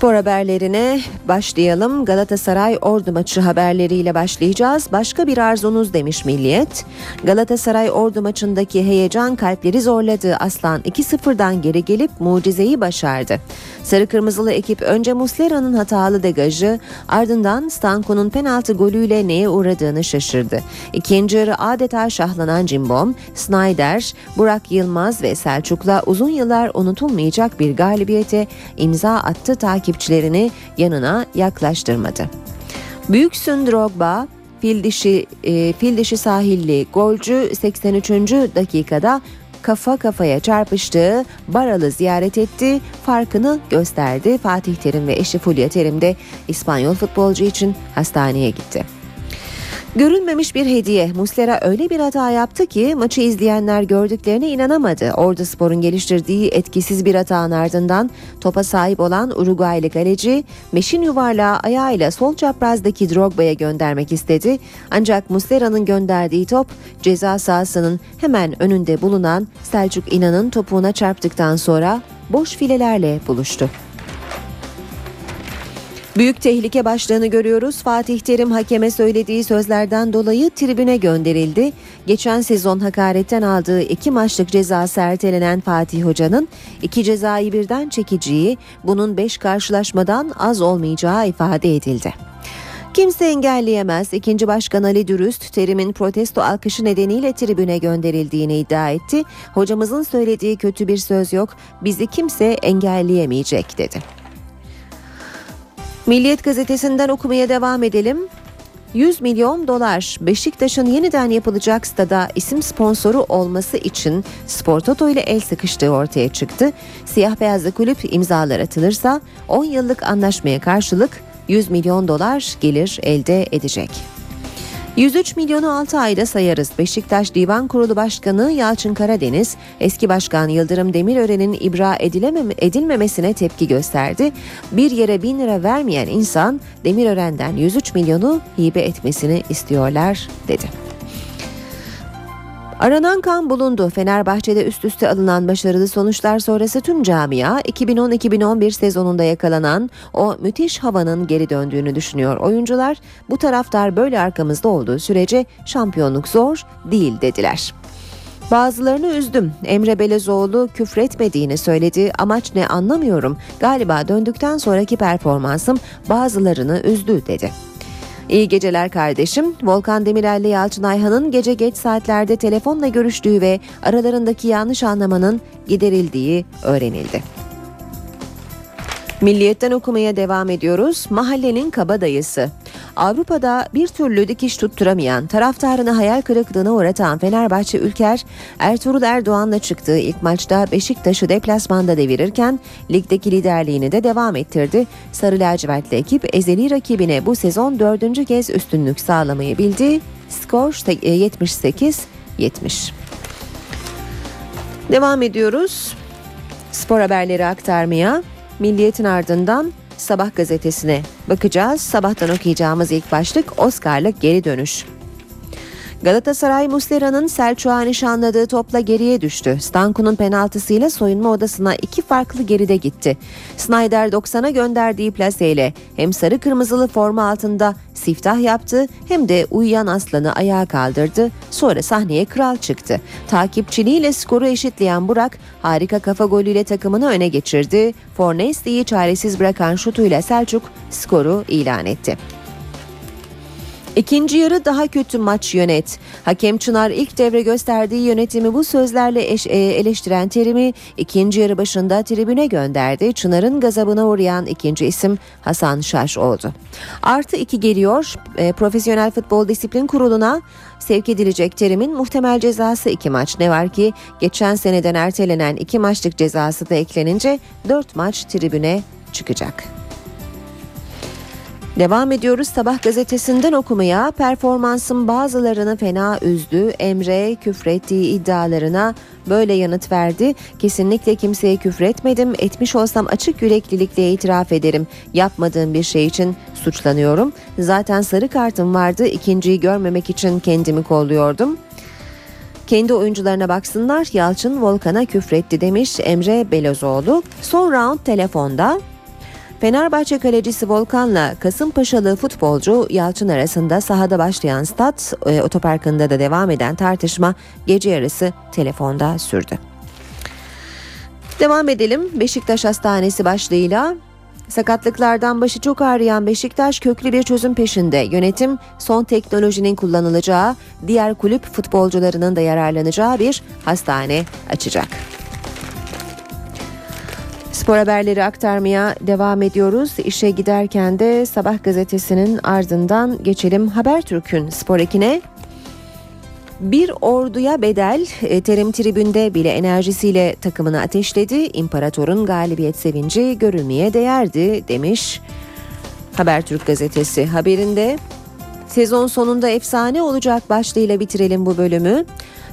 Spor haberlerine başlayalım. Galatasaray Ordu maçı haberleriyle başlayacağız. Başka bir arzunuz demiş Milliyet. Galatasaray Ordu maçındaki heyecan kalpleri zorladı. Aslan 2-0'dan geri gelip mucizeyi başardı. Sarı Kırmızılı ekip önce Muslera'nın hatalı degajı ardından Stanko'nun penaltı golüyle neye uğradığını şaşırdı. İkinci yarı adeta şahlanan Cimbom, Snyder, Burak Yılmaz ve Selçuk'la uzun yıllar unutulmayacak bir galibiyete imza attı takipçilerini yanına yaklaştırmadı. Büyüksün Drogba, fil dişi, e, fil dişi sahilli golcü 83. dakikada kafa kafaya çarpıştığı Baral'ı ziyaret etti, farkını gösterdi. Fatih Terim ve eşi Fulya Terim de İspanyol futbolcu için hastaneye gitti. Görülmemiş bir hediye. Muslera öyle bir hata yaptı ki maçı izleyenler gördüklerine inanamadı. Ordu Spor'un geliştirdiği etkisiz bir hatağın ardından topa sahip olan Uruguaylı kaleci meşin yuvarlağı ayağıyla sol çaprazdaki Drogba'ya göndermek istedi. Ancak Muslera'nın gönderdiği top ceza sahasının hemen önünde bulunan Selçuk İnan'ın topuğuna çarptıktan sonra boş filelerle buluştu. Büyük tehlike başlığını görüyoruz. Fatih Terim hakeme söylediği sözlerden dolayı tribüne gönderildi. Geçen sezon hakaretten aldığı iki maçlık cezası ertelenen Fatih Hoca'nın iki cezayı birden çekeceği, bunun beş karşılaşmadan az olmayacağı ifade edildi. Kimse engelleyemez. İkinci Başkan Ali Dürüst, Terim'in protesto alkışı nedeniyle tribüne gönderildiğini iddia etti. Hocamızın söylediği kötü bir söz yok, bizi kimse engelleyemeyecek dedi. Milliyet gazetesinden okumaya devam edelim. 100 milyon dolar Beşiktaş'ın yeniden yapılacak stada isim sponsoru olması için Spor Toto ile el sıkıştığı ortaya çıktı. Siyah beyazlı kulüp imzalar atılırsa 10 yıllık anlaşmaya karşılık 100 milyon dolar gelir elde edecek. 103 milyonu 6 ayda sayarız. Beşiktaş Divan Kurulu Başkanı Yalçın Karadeniz, eski başkan Yıldırım Demirören'in ibra edilememe, edilmemesine tepki gösterdi. Bir yere bin lira vermeyen insan Demirören'den 103 milyonu hibe etmesini istiyorlar dedi. Aranan kan bulundu. Fenerbahçe'de üst üste alınan başarılı sonuçlar sonrası tüm camia 2010-2011 sezonunda yakalanan o müthiş havanın geri döndüğünü düşünüyor. Oyuncular bu taraftar böyle arkamızda olduğu sürece şampiyonluk zor değil dediler. Bazılarını üzdüm. Emre Belezoğlu küfretmediğini söyledi. Amaç ne anlamıyorum. Galiba döndükten sonraki performansım bazılarını üzdü dedi. İyi geceler kardeşim. Volkan Demirel ile Yalçın Ayhan'ın gece geç saatlerde telefonla görüştüğü ve aralarındaki yanlış anlamanın giderildiği öğrenildi. Milliyetten okumaya devam ediyoruz. Mahallenin kabadayısı. Avrupa'da bir türlü dikiş tutturamayan, taraftarını hayal kırıklığına uğratan Fenerbahçe Ülker, Ertuğrul Erdoğan'la çıktığı ilk maçta Beşiktaş'ı deplasmanda devirirken ligdeki liderliğini de devam ettirdi. Sarı lacivertli ekip ezeli rakibine bu sezon dördüncü kez üstünlük sağlamayı bildi. Skor 78-70. Devam ediyoruz. Spor haberleri aktarmaya. Milliyetin ardından Sabah gazetesine bakacağız. Sabahtan okuyacağımız ilk başlık Oscar'lık geri dönüş. Galatasaray Muslera'nın Selçuk'a nişanladığı topla geriye düştü. Stanku'nun penaltısıyla soyunma odasına iki farklı geride gitti. Snyder 90'a gönderdiği plaseyle hem sarı kırmızılı forma altında siftah yaptı hem de uyuyan aslanı ayağa kaldırdı. Sonra sahneye kral çıktı. Takipçiliğiyle skoru eşitleyen Burak harika kafa golüyle takımını öne geçirdi. Fornesti'yi çaresiz bırakan şutuyla Selçuk skoru ilan etti. İkinci yarı daha kötü maç yönet. Hakem Çınar ilk devre gösterdiği yönetimi bu sözlerle eş, e, eleştiren Terim'i ikinci yarı başında tribüne gönderdi. Çınar'ın gazabına uğrayan ikinci isim Hasan Şaş oldu. Artı iki geliyor. E, Profesyonel Futbol Disiplin Kurulu'na sevk edilecek Terim'in muhtemel cezası iki maç. Ne var ki geçen seneden ertelenen iki maçlık cezası da eklenince dört maç tribüne çıkacak. Devam ediyoruz sabah gazetesinden okumaya. Performansın bazılarını fena üzdü. Emre küfrettiği iddialarına böyle yanıt verdi. Kesinlikle kimseye küfretmedim. Etmiş olsam açık yüreklilikle itiraf ederim. Yapmadığım bir şey için suçlanıyorum. Zaten sarı kartım vardı. İkinciyi görmemek için kendimi kolluyordum. Kendi oyuncularına baksınlar Yalçın Volkan'a küfretti demiş Emre Belozoğlu. Son round telefonda Fenerbahçe kalecisi Volkan'la Kasımpaşalı futbolcu Yalçın arasında sahada başlayan stat e, otoparkında da devam eden tartışma gece yarısı telefonda sürdü. Devam edelim Beşiktaş Hastanesi başlığıyla Sakatlıklardan başı çok ağrıyan Beşiktaş köklü bir çözüm peşinde. Yönetim son teknolojinin kullanılacağı, diğer kulüp futbolcularının da yararlanacağı bir hastane açacak. Spor haberleri aktarmaya devam ediyoruz. İşe giderken de Sabah gazetesinin ardından geçelim Habertürk'ün spor ekine. Bir orduya bedel e, Terim tribünde bile enerjisiyle takımını ateşledi. İmparatorun galibiyet sevinci görülmeye değerdi demiş Habertürk gazetesi haberinde. Sezon sonunda efsane olacak başlığıyla bitirelim bu bölümü.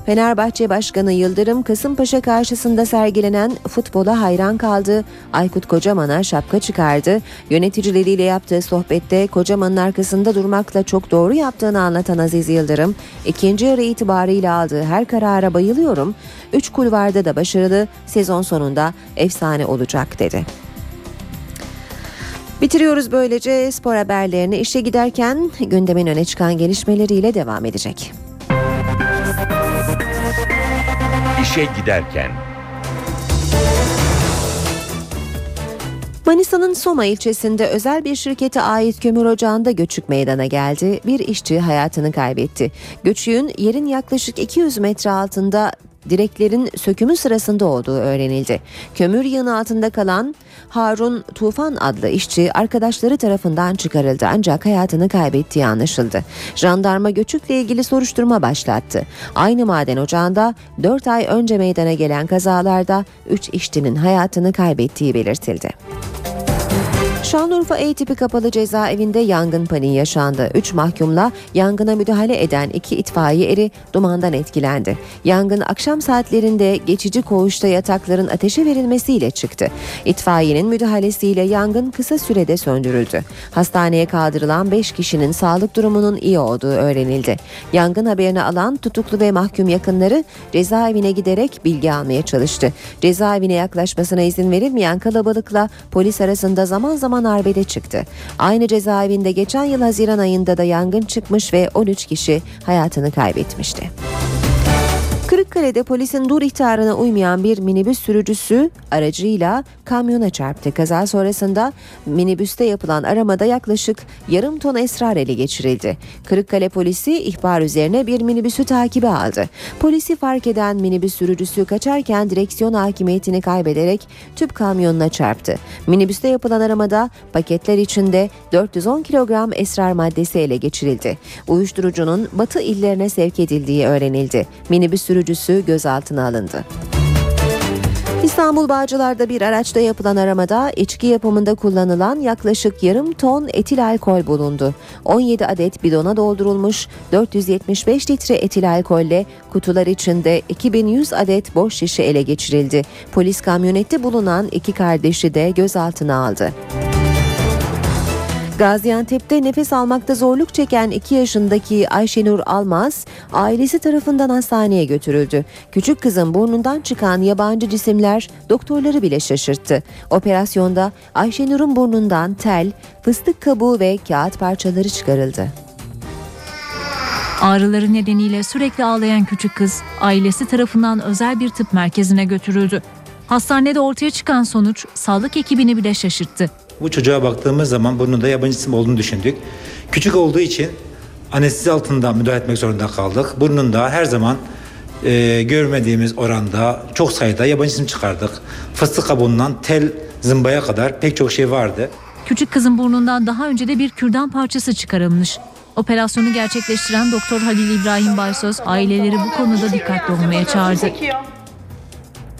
Fenerbahçe Başkanı Yıldırım Kasımpaşa karşısında sergilenen futbola hayran kaldı. Aykut Kocaman'a şapka çıkardı. Yöneticileriyle yaptığı sohbette Kocaman'ın arkasında durmakla çok doğru yaptığını anlatan Aziz Yıldırım, ikinci yarı itibarıyla aldığı her karara bayılıyorum. Üç kulvarda da başarılı, sezon sonunda efsane olacak dedi. Bitiriyoruz böylece spor haberlerini işe giderken gündemin öne çıkan gelişmeleriyle devam edecek. İşe giderken. Manisa'nın Soma ilçesinde özel bir şirkete ait kömür ocağında göçük meydana geldi. Bir işçi hayatını kaybetti. Göçüğün yerin yaklaşık 200 metre altında direklerin sökümü sırasında olduğu öğrenildi. Kömür yığını altında kalan Harun Tufan adlı işçi arkadaşları tarafından çıkarıldı ancak hayatını kaybettiği anlaşıldı. Jandarma göçükle ilgili soruşturma başlattı. Aynı maden ocağında 4 ay önce meydana gelen kazalarda 3 işçinin hayatını kaybettiği belirtildi. Şanlıurfa E tipi kapalı cezaevinde yangın paniği yaşandı. 3 mahkumla yangına müdahale eden iki itfaiye eri dumandan etkilendi. Yangın akşam saatlerinde geçici koğuşta yatakların ateşe verilmesiyle çıktı. İtfaiyenin müdahalesiyle yangın kısa sürede söndürüldü. Hastaneye kaldırılan 5 kişinin sağlık durumunun iyi olduğu öğrenildi. Yangın haberini alan tutuklu ve mahkum yakınları cezaevine giderek bilgi almaya çalıştı. Cezaevine yaklaşmasına izin verilmeyen kalabalıkla polis arasında zaman zaman arbede çıktı. Aynı cezaevinde geçen yıl Haziran ayında da yangın çıkmış ve 13 kişi hayatını kaybetmişti. Kırıkkale'de polisin dur ihtarına uymayan bir minibüs sürücüsü aracıyla kamyona çarptı. Kaza sonrasında minibüste yapılan aramada yaklaşık yarım ton esrar ele geçirildi. Kırıkkale polisi ihbar üzerine bir minibüsü takibe aldı. Polisi fark eden minibüs sürücüsü kaçarken direksiyon hakimiyetini kaybederek tüp kamyonuna çarptı. Minibüste yapılan aramada paketler içinde 410 kilogram esrar maddesi ele geçirildi. Uyuşturucunun batı illerine sevk edildiği öğrenildi. Minibüs sürücüsü gözaltına alındı. İstanbul Bağcılar'da bir araçta yapılan aramada içki yapımında kullanılan yaklaşık yarım ton etil alkol bulundu. 17 adet bidona doldurulmuş 475 litre etil alkolle kutular içinde 2100 adet boş şişe ele geçirildi. Polis kamyonette bulunan iki kardeşi de gözaltına aldı. Gaziantep'te nefes almakta zorluk çeken 2 yaşındaki Ayşenur Almaz ailesi tarafından hastaneye götürüldü. Küçük kızın burnundan çıkan yabancı cisimler doktorları bile şaşırttı. Operasyonda Ayşenur'un burnundan tel, fıstık kabuğu ve kağıt parçaları çıkarıldı. Ağrıları nedeniyle sürekli ağlayan küçük kız ailesi tarafından özel bir tıp merkezine götürüldü. Hastanede ortaya çıkan sonuç sağlık ekibini bile şaşırttı. Bu çocuğa baktığımız zaman burnunda yabancı cisim olduğunu düşündük. Küçük olduğu için anestezi altında müdahale etmek zorunda kaldık. Burnunda her zaman e, görmediğimiz oranda çok sayıda yabancı cisim çıkardık. Fıstık kabuğundan tel zımbaya kadar pek çok şey vardı. Küçük kızın burnundan daha önce de bir kürdan parçası çıkarılmış. Operasyonu gerçekleştiren Doktor Halil İbrahim Baysöz aileleri bu konuda dikkatli olmaya çağırdı.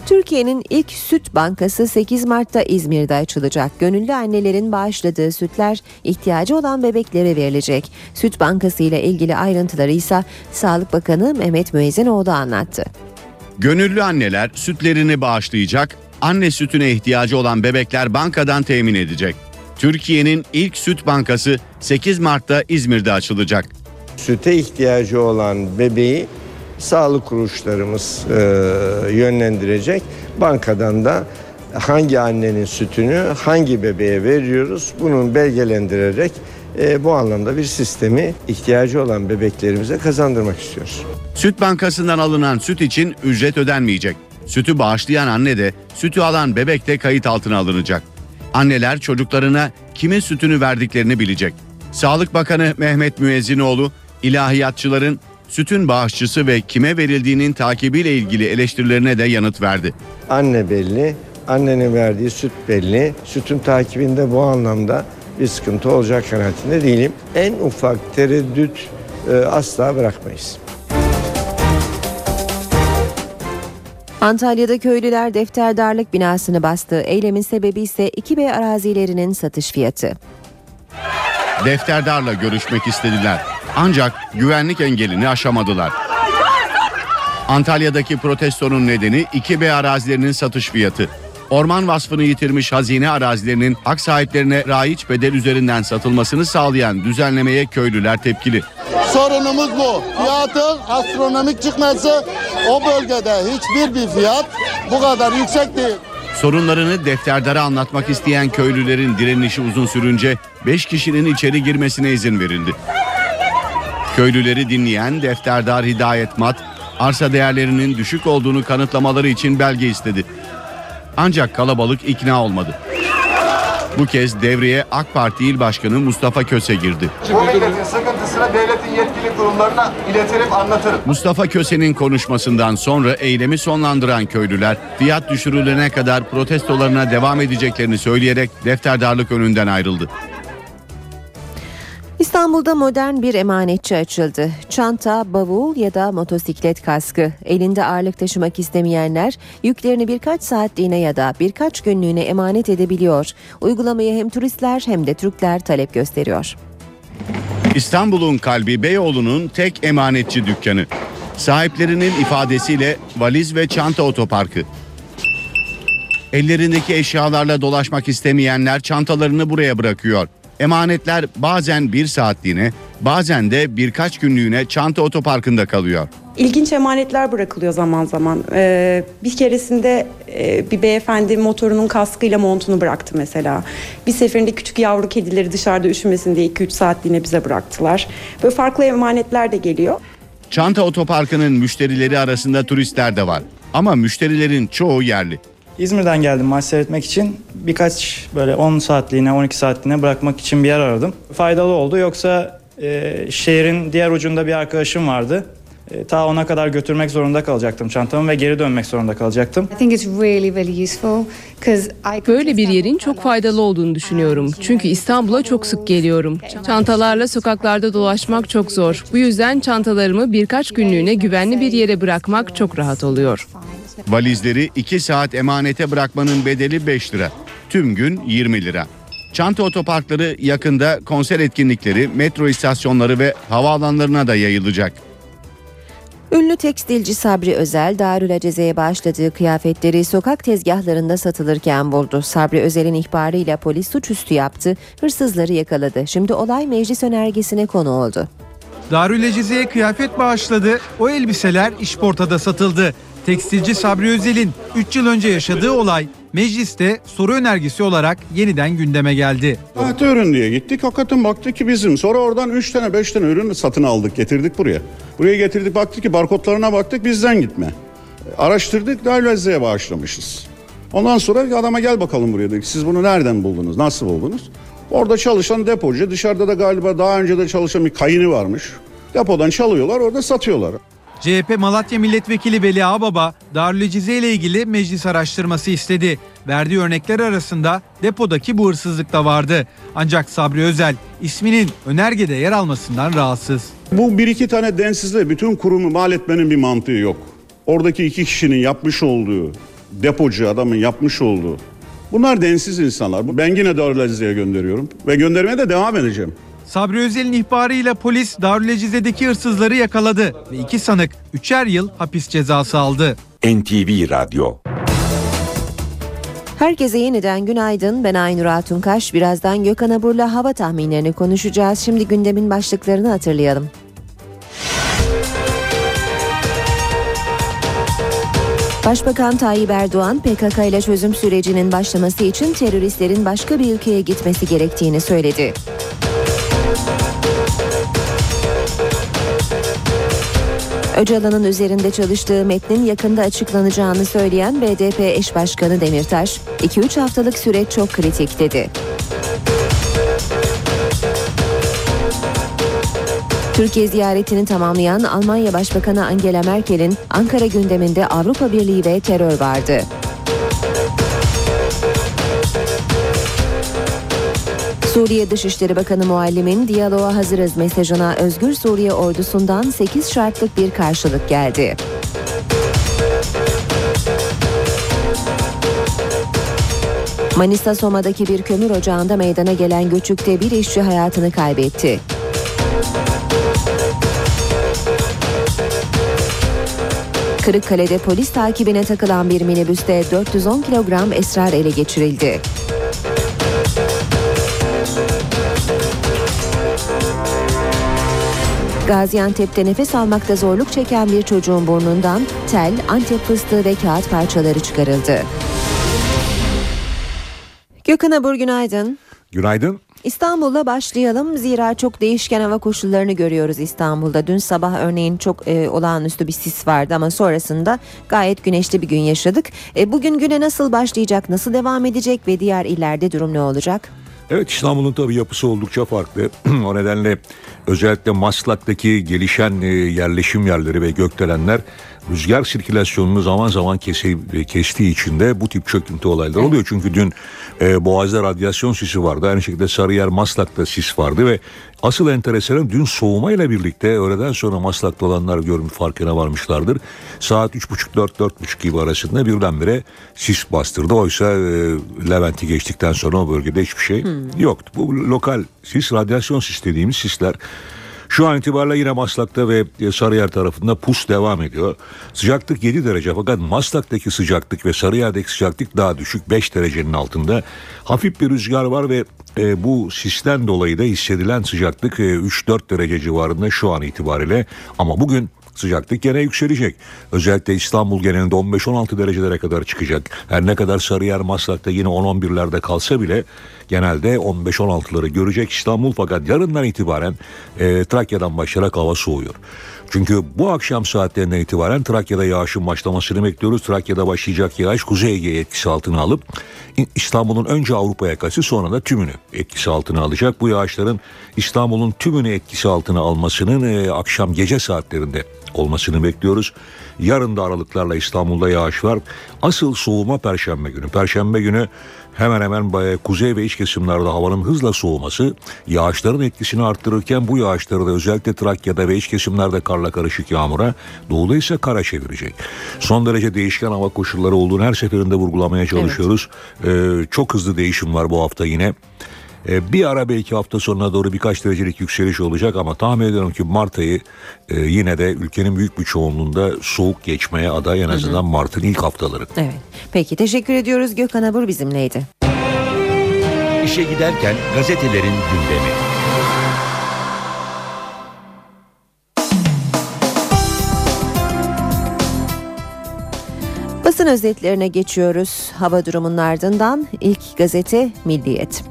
Türkiye'nin ilk süt bankası 8 Mart'ta İzmir'de açılacak. Gönüllü annelerin bağışladığı sütler ihtiyacı olan bebeklere verilecek. Süt bankası ile ilgili ayrıntıları ise Sağlık Bakanı Mehmet Müezzinoğlu anlattı. Gönüllü anneler sütlerini bağışlayacak, anne sütüne ihtiyacı olan bebekler bankadan temin edecek. Türkiye'nin ilk süt bankası 8 Mart'ta İzmir'de açılacak. Süte ihtiyacı olan bebeği sağlık kuruluşlarımız e, yönlendirecek. Bankadan da hangi annenin sütünü hangi bebeğe veriyoruz bunun belgelendirerek e, bu anlamda bir sistemi ihtiyacı olan bebeklerimize kazandırmak istiyoruz. Süt bankasından alınan süt için ücret ödenmeyecek. Sütü bağışlayan anne de sütü alan bebek de kayıt altına alınacak. Anneler çocuklarına kimin sütünü verdiklerini bilecek. Sağlık Bakanı Mehmet Müezzinoğlu ilahiyatçıların sütün bağışçısı ve kime verildiğinin takibiyle ilgili eleştirilerine de yanıt verdi. Anne belli, annenin verdiği süt belli. Sütün takibinde bu anlamda bir sıkıntı olacak kanaatinde değilim. En ufak tereddüt e, asla bırakmayız. Antalya'da köylüler defterdarlık binasını bastı. Eylemin sebebi ise 2B arazilerinin satış fiyatı. Defterdarla görüşmek istediler. Ancak güvenlik engelini aşamadılar. Antalya'daki protestonun nedeni 2B arazilerinin satış fiyatı. Orman vasfını yitirmiş hazine arazilerinin hak sahiplerine raiç bedel üzerinden satılmasını sağlayan düzenlemeye köylüler tepkili. Sorunumuz bu. Fiyatın astronomik çıkması o bölgede hiçbir bir fiyat bu kadar yüksek değil. Sorunlarını defterdara anlatmak isteyen köylülerin direnişi uzun sürünce 5 kişinin içeri girmesine izin verildi. Köylüleri dinleyen defterdar Hidayet Mat, arsa değerlerinin düşük olduğunu kanıtlamaları için belge istedi. Ancak kalabalık ikna olmadı. Bu kez devreye AK Parti İl Başkanı Mustafa Köse girdi. Bu milletin sıkıntısını devletin yetkili kurumlarına iletirim anlatırım. Mustafa Köse'nin konuşmasından sonra eylemi sonlandıran köylüler fiyat düşürülene kadar protestolarına devam edeceklerini söyleyerek defterdarlık önünden ayrıldı. İstanbul'da modern bir emanetçi açıldı. Çanta, bavul ya da motosiklet kaskı. Elinde ağırlık taşımak istemeyenler yüklerini birkaç saatliğine ya da birkaç günlüğüne emanet edebiliyor. Uygulamayı hem turistler hem de Türkler talep gösteriyor. İstanbul'un kalbi Beyoğlu'nun tek emanetçi dükkanı. Sahiplerinin ifadesiyle valiz ve çanta otoparkı. Ellerindeki eşyalarla dolaşmak istemeyenler çantalarını buraya bırakıyor. Emanetler bazen bir saatliğine, bazen de birkaç günlüğüne çanta otoparkında kalıyor. İlginç emanetler bırakılıyor zaman zaman. Ee, bir keresinde e, bir beyefendi motorunun kaskıyla montunu bıraktı mesela. Bir seferinde küçük yavru kedileri dışarıda üşümesin diye 2-3 saatliğine bize bıraktılar. Böyle farklı emanetler de geliyor. Çanta otoparkının müşterileri arasında turistler de var. Ama müşterilerin çoğu yerli. İzmir'den geldim maç seyretmek için. Birkaç böyle 10 saatliğine 12 saatliğine bırakmak için bir yer aradım. Faydalı oldu yoksa e, şehrin diğer ucunda bir arkadaşım vardı. E, ta ona kadar götürmek zorunda kalacaktım çantamı ve geri dönmek zorunda kalacaktım. Böyle bir yerin çok faydalı olduğunu düşünüyorum. Çünkü İstanbul'a çok sık geliyorum. Çantalarla sokaklarda dolaşmak çok zor. Bu yüzden çantalarımı birkaç günlüğüne güvenli bir yere bırakmak çok rahat oluyor. Valizleri 2 saat emanete bırakmanın bedeli 5 lira. Tüm gün 20 lira. Çanta otoparkları yakında konser etkinlikleri, metro istasyonları ve havaalanlarına da yayılacak. Ünlü tekstilci Sabri Özel, Darül Aceze'ye bağışladığı kıyafetleri sokak tezgahlarında satılırken buldu. Sabri Özel'in ihbarıyla polis suçüstü yaptı, hırsızları yakaladı. Şimdi olay meclis önergesine konu oldu. Darül Eceze'ye kıyafet bağışladı. O elbiseler işportada satıldı. Tekstilci Sabri Özel'in 3 yıl önce yaşadığı olay mecliste soru önergesi olarak yeniden gündeme geldi. Ahte ürün diye gittik. Hakikaten baktık ki bizim. Sonra oradan 3 tane 5 tane ürün satın aldık getirdik buraya. Buraya getirdik baktık ki barkodlarına baktık bizden gitme. Araştırdık Dalvezze'ye bağışlamışız. Ondan sonra adama gel bakalım buraya dedik. Siz bunu nereden buldunuz? Nasıl buldunuz? Orada çalışan depocu dışarıda da galiba daha önce de çalışan bir kayını varmış. Depodan çalıyorlar orada satıyorlar. CHP Malatya Milletvekili Veli Ağbaba, Darül Ecize ile ilgili meclis araştırması istedi. Verdiği örnekler arasında depodaki bu hırsızlık da vardı. Ancak Sabri Özel isminin önergede yer almasından rahatsız. Bu bir iki tane densizle bütün kurumu mal etmenin bir mantığı yok. Oradaki iki kişinin yapmış olduğu, depocu adamın yapmış olduğu. Bunlar densiz insanlar. Ben yine Darül Azize'ye gönderiyorum ve göndermeye de devam edeceğim. Sabri Özel'in ihbarıyla polis Darül Ecize'deki hırsızları yakaladı ve iki sanık üçer yıl hapis cezası aldı. NTV Radyo Herkese yeniden günaydın. Ben Aynur Altunkaş. Birazdan Gökhan Abur'la hava tahminlerini konuşacağız. Şimdi gündemin başlıklarını hatırlayalım. Başbakan Tayyip Erdoğan PKK ile çözüm sürecinin başlaması için teröristlerin başka bir ülkeye gitmesi gerektiğini söyledi. Öcalan'ın üzerinde çalıştığı metnin yakında açıklanacağını söyleyen BDP eş başkanı Demirtaş, 2-3 haftalık süreç çok kritik dedi. Türkiye ziyaretini tamamlayan Almanya Başbakanı Angela Merkel'in Ankara gündeminde Avrupa Birliği ve terör vardı. Suriye Dışişleri Bakanı Muallim'in diyaloğa hazırız mesajına Özgür Suriye ordusundan 8 şartlık bir karşılık geldi. Manisa Soma'daki bir kömür ocağında meydana gelen göçükte bir işçi hayatını kaybetti. Kırıkkale'de polis takibine takılan bir minibüste 410 kilogram esrar ele geçirildi. Gaziantep'te nefes almakta zorluk çeken bir çocuğun burnundan tel, antep fıstığı ve kağıt parçaları çıkarıldı. Gökhan Abur günaydın. Günaydın. İstanbul'da başlayalım. Zira çok değişken hava koşullarını görüyoruz İstanbul'da. Dün sabah örneğin çok e, olağanüstü bir sis vardı ama sonrasında gayet güneşli bir gün yaşadık. E, bugün güne nasıl başlayacak, nasıl devam edecek ve diğer illerde durum ne olacak? Evet İstanbul'un tabii yapısı oldukça farklı. [CLEARS THROAT] o nedenle özellikle Maslak'taki gelişen e, yerleşim yerleri ve gökdelenler rüzgar sirkülasyonunu zaman zaman kesi, kestiği için de bu tip çöküntü olayları oluyor. Çünkü dün e, Boğaz'da radyasyon sisi vardı. Aynı şekilde Sarıyer Maslak'ta sis vardı ve asıl enteresanın dün soğumayla birlikte öğleden sonra Maslak'ta olanlar görüm farkına varmışlardır. Saat 3.30-4-4.30 gibi arasında birdenbire sis bastırdı. Oysa e, Levent'i geçtikten sonra o bölgede hiçbir şey Hmm. yoktu. Bu lokal sis, radyasyon sis dediğimiz sisler şu an itibariyle yine Maslak'ta ve Sarıyer tarafında pus devam ediyor. Sıcaklık 7 derece fakat Maslak'taki sıcaklık ve Sarıyer'deki sıcaklık daha düşük 5 derecenin altında. Hafif bir rüzgar var ve e, bu sisten dolayı da hissedilen sıcaklık e, 3-4 derece civarında şu an itibariyle. Ama bugün Sıcaklık gene yükselecek. Özellikle İstanbul genelinde 15-16 derecelere kadar çıkacak. Her ne kadar Sarıyer Maslak'ta yine 10-11'lerde kalsa bile genelde 15-16'ları görecek İstanbul fakat yarından itibaren e, Trakya'dan başlayarak hava soğuyor. Çünkü bu akşam saatlerinden itibaren Trakya'da yağışın başlamasını bekliyoruz. Trakya'da başlayacak yağış Kuzey Ege'yi etkisi altına alıp İstanbul'un önce Avrupa yakası sonra da tümünü etkisi altına alacak. Bu yağışların İstanbul'un tümünü etkisi altına almasının e, akşam gece saatlerinde olmasını bekliyoruz. Yarın da aralıklarla İstanbul'da yağış var. Asıl soğuma Perşembe günü. Perşembe günü hemen hemen kuzey ve iç kesimlerde havanın hızla soğuması yağışların etkisini arttırırken bu yağışları da özellikle Trakya'da ve iç kesimlerde karla karışık yağmura doğuda ise kara çevirecek. Son derece değişken hava koşulları olduğunu her seferinde vurgulamaya çalışıyoruz. Ee, çok hızlı değişim var bu hafta yine. E, bir ara belki hafta sonuna doğru birkaç derecelik yükseliş olacak ama tahmin ediyorum ki Mart ayı e, yine de ülkenin büyük bir çoğunluğunda soğuk geçmeye aday en azından Mart'ın ilk haftaları. Evet. Peki teşekkür ediyoruz. Gökhan Abur bizimleydi. İşe giderken gazetelerin gündemi. Basın özetlerine geçiyoruz. Hava durumunun ardından ilk gazete Milliyet.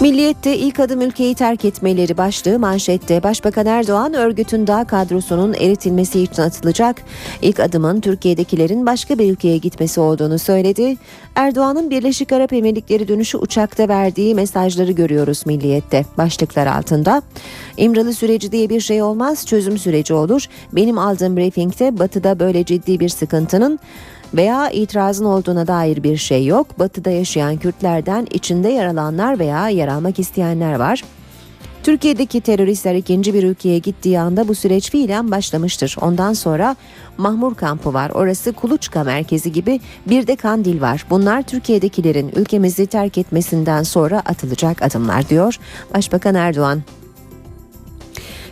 Milliyet'te ilk adım ülkeyi terk etmeleri başlığı manşette Başbakan Erdoğan örgütün dağ kadrosunun eritilmesi için atılacak. İlk adımın Türkiye'dekilerin başka bir ülkeye gitmesi olduğunu söyledi. Erdoğan'ın Birleşik Arap Emirlikleri dönüşü uçakta verdiği mesajları görüyoruz Milliyet'te başlıklar altında. İmralı süreci diye bir şey olmaz çözüm süreci olur. Benim aldığım briefingde batıda böyle ciddi bir sıkıntının veya itirazın olduğuna dair bir şey yok. Batı'da yaşayan Kürtlerden içinde yer veya yer almak isteyenler var. Türkiye'deki teröristler ikinci bir ülkeye gittiği anda bu süreç fiilen başlamıştır. Ondan sonra Mahmur kampı var. Orası Kuluçka merkezi gibi bir de Kandil var. Bunlar Türkiye'dekilerin ülkemizi terk etmesinden sonra atılacak adımlar diyor Başbakan Erdoğan.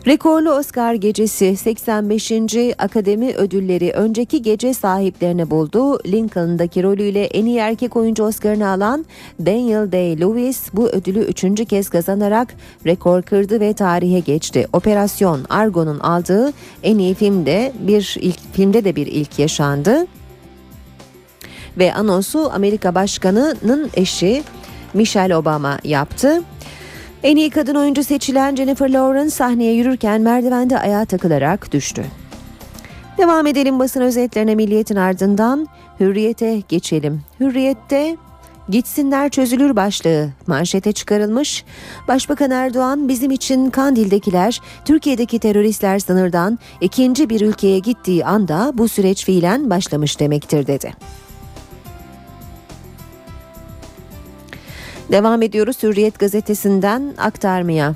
Rekorlu Oscar gecesi 85. Akademi Ödülleri önceki gece sahiplerini buldu. Lincoln'daki rolüyle en iyi erkek oyuncu Oscar'ını alan Daniel Day-Lewis bu ödülü üçüncü kez kazanarak rekor kırdı ve tarihe geçti. Operasyon Argo'nun aldığı en iyi filmde bir ilk filmde de bir ilk yaşandı. Ve anonsu Amerika Başkanı'nın eşi Michelle Obama yaptı. En iyi kadın oyuncu seçilen Jennifer Lawrence sahneye yürürken merdivende ayağa takılarak düştü. Devam edelim basın özetlerine milliyetin ardından hürriyete geçelim. Hürriyette Gitsinler çözülür başlığı manşete çıkarılmış. Başbakan Erdoğan bizim için Kandil'dekiler Türkiye'deki teröristler sınırdan ikinci bir ülkeye gittiği anda bu süreç fiilen başlamış demektir dedi. Devam ediyoruz Hürriyet gazetesinden aktarmaya.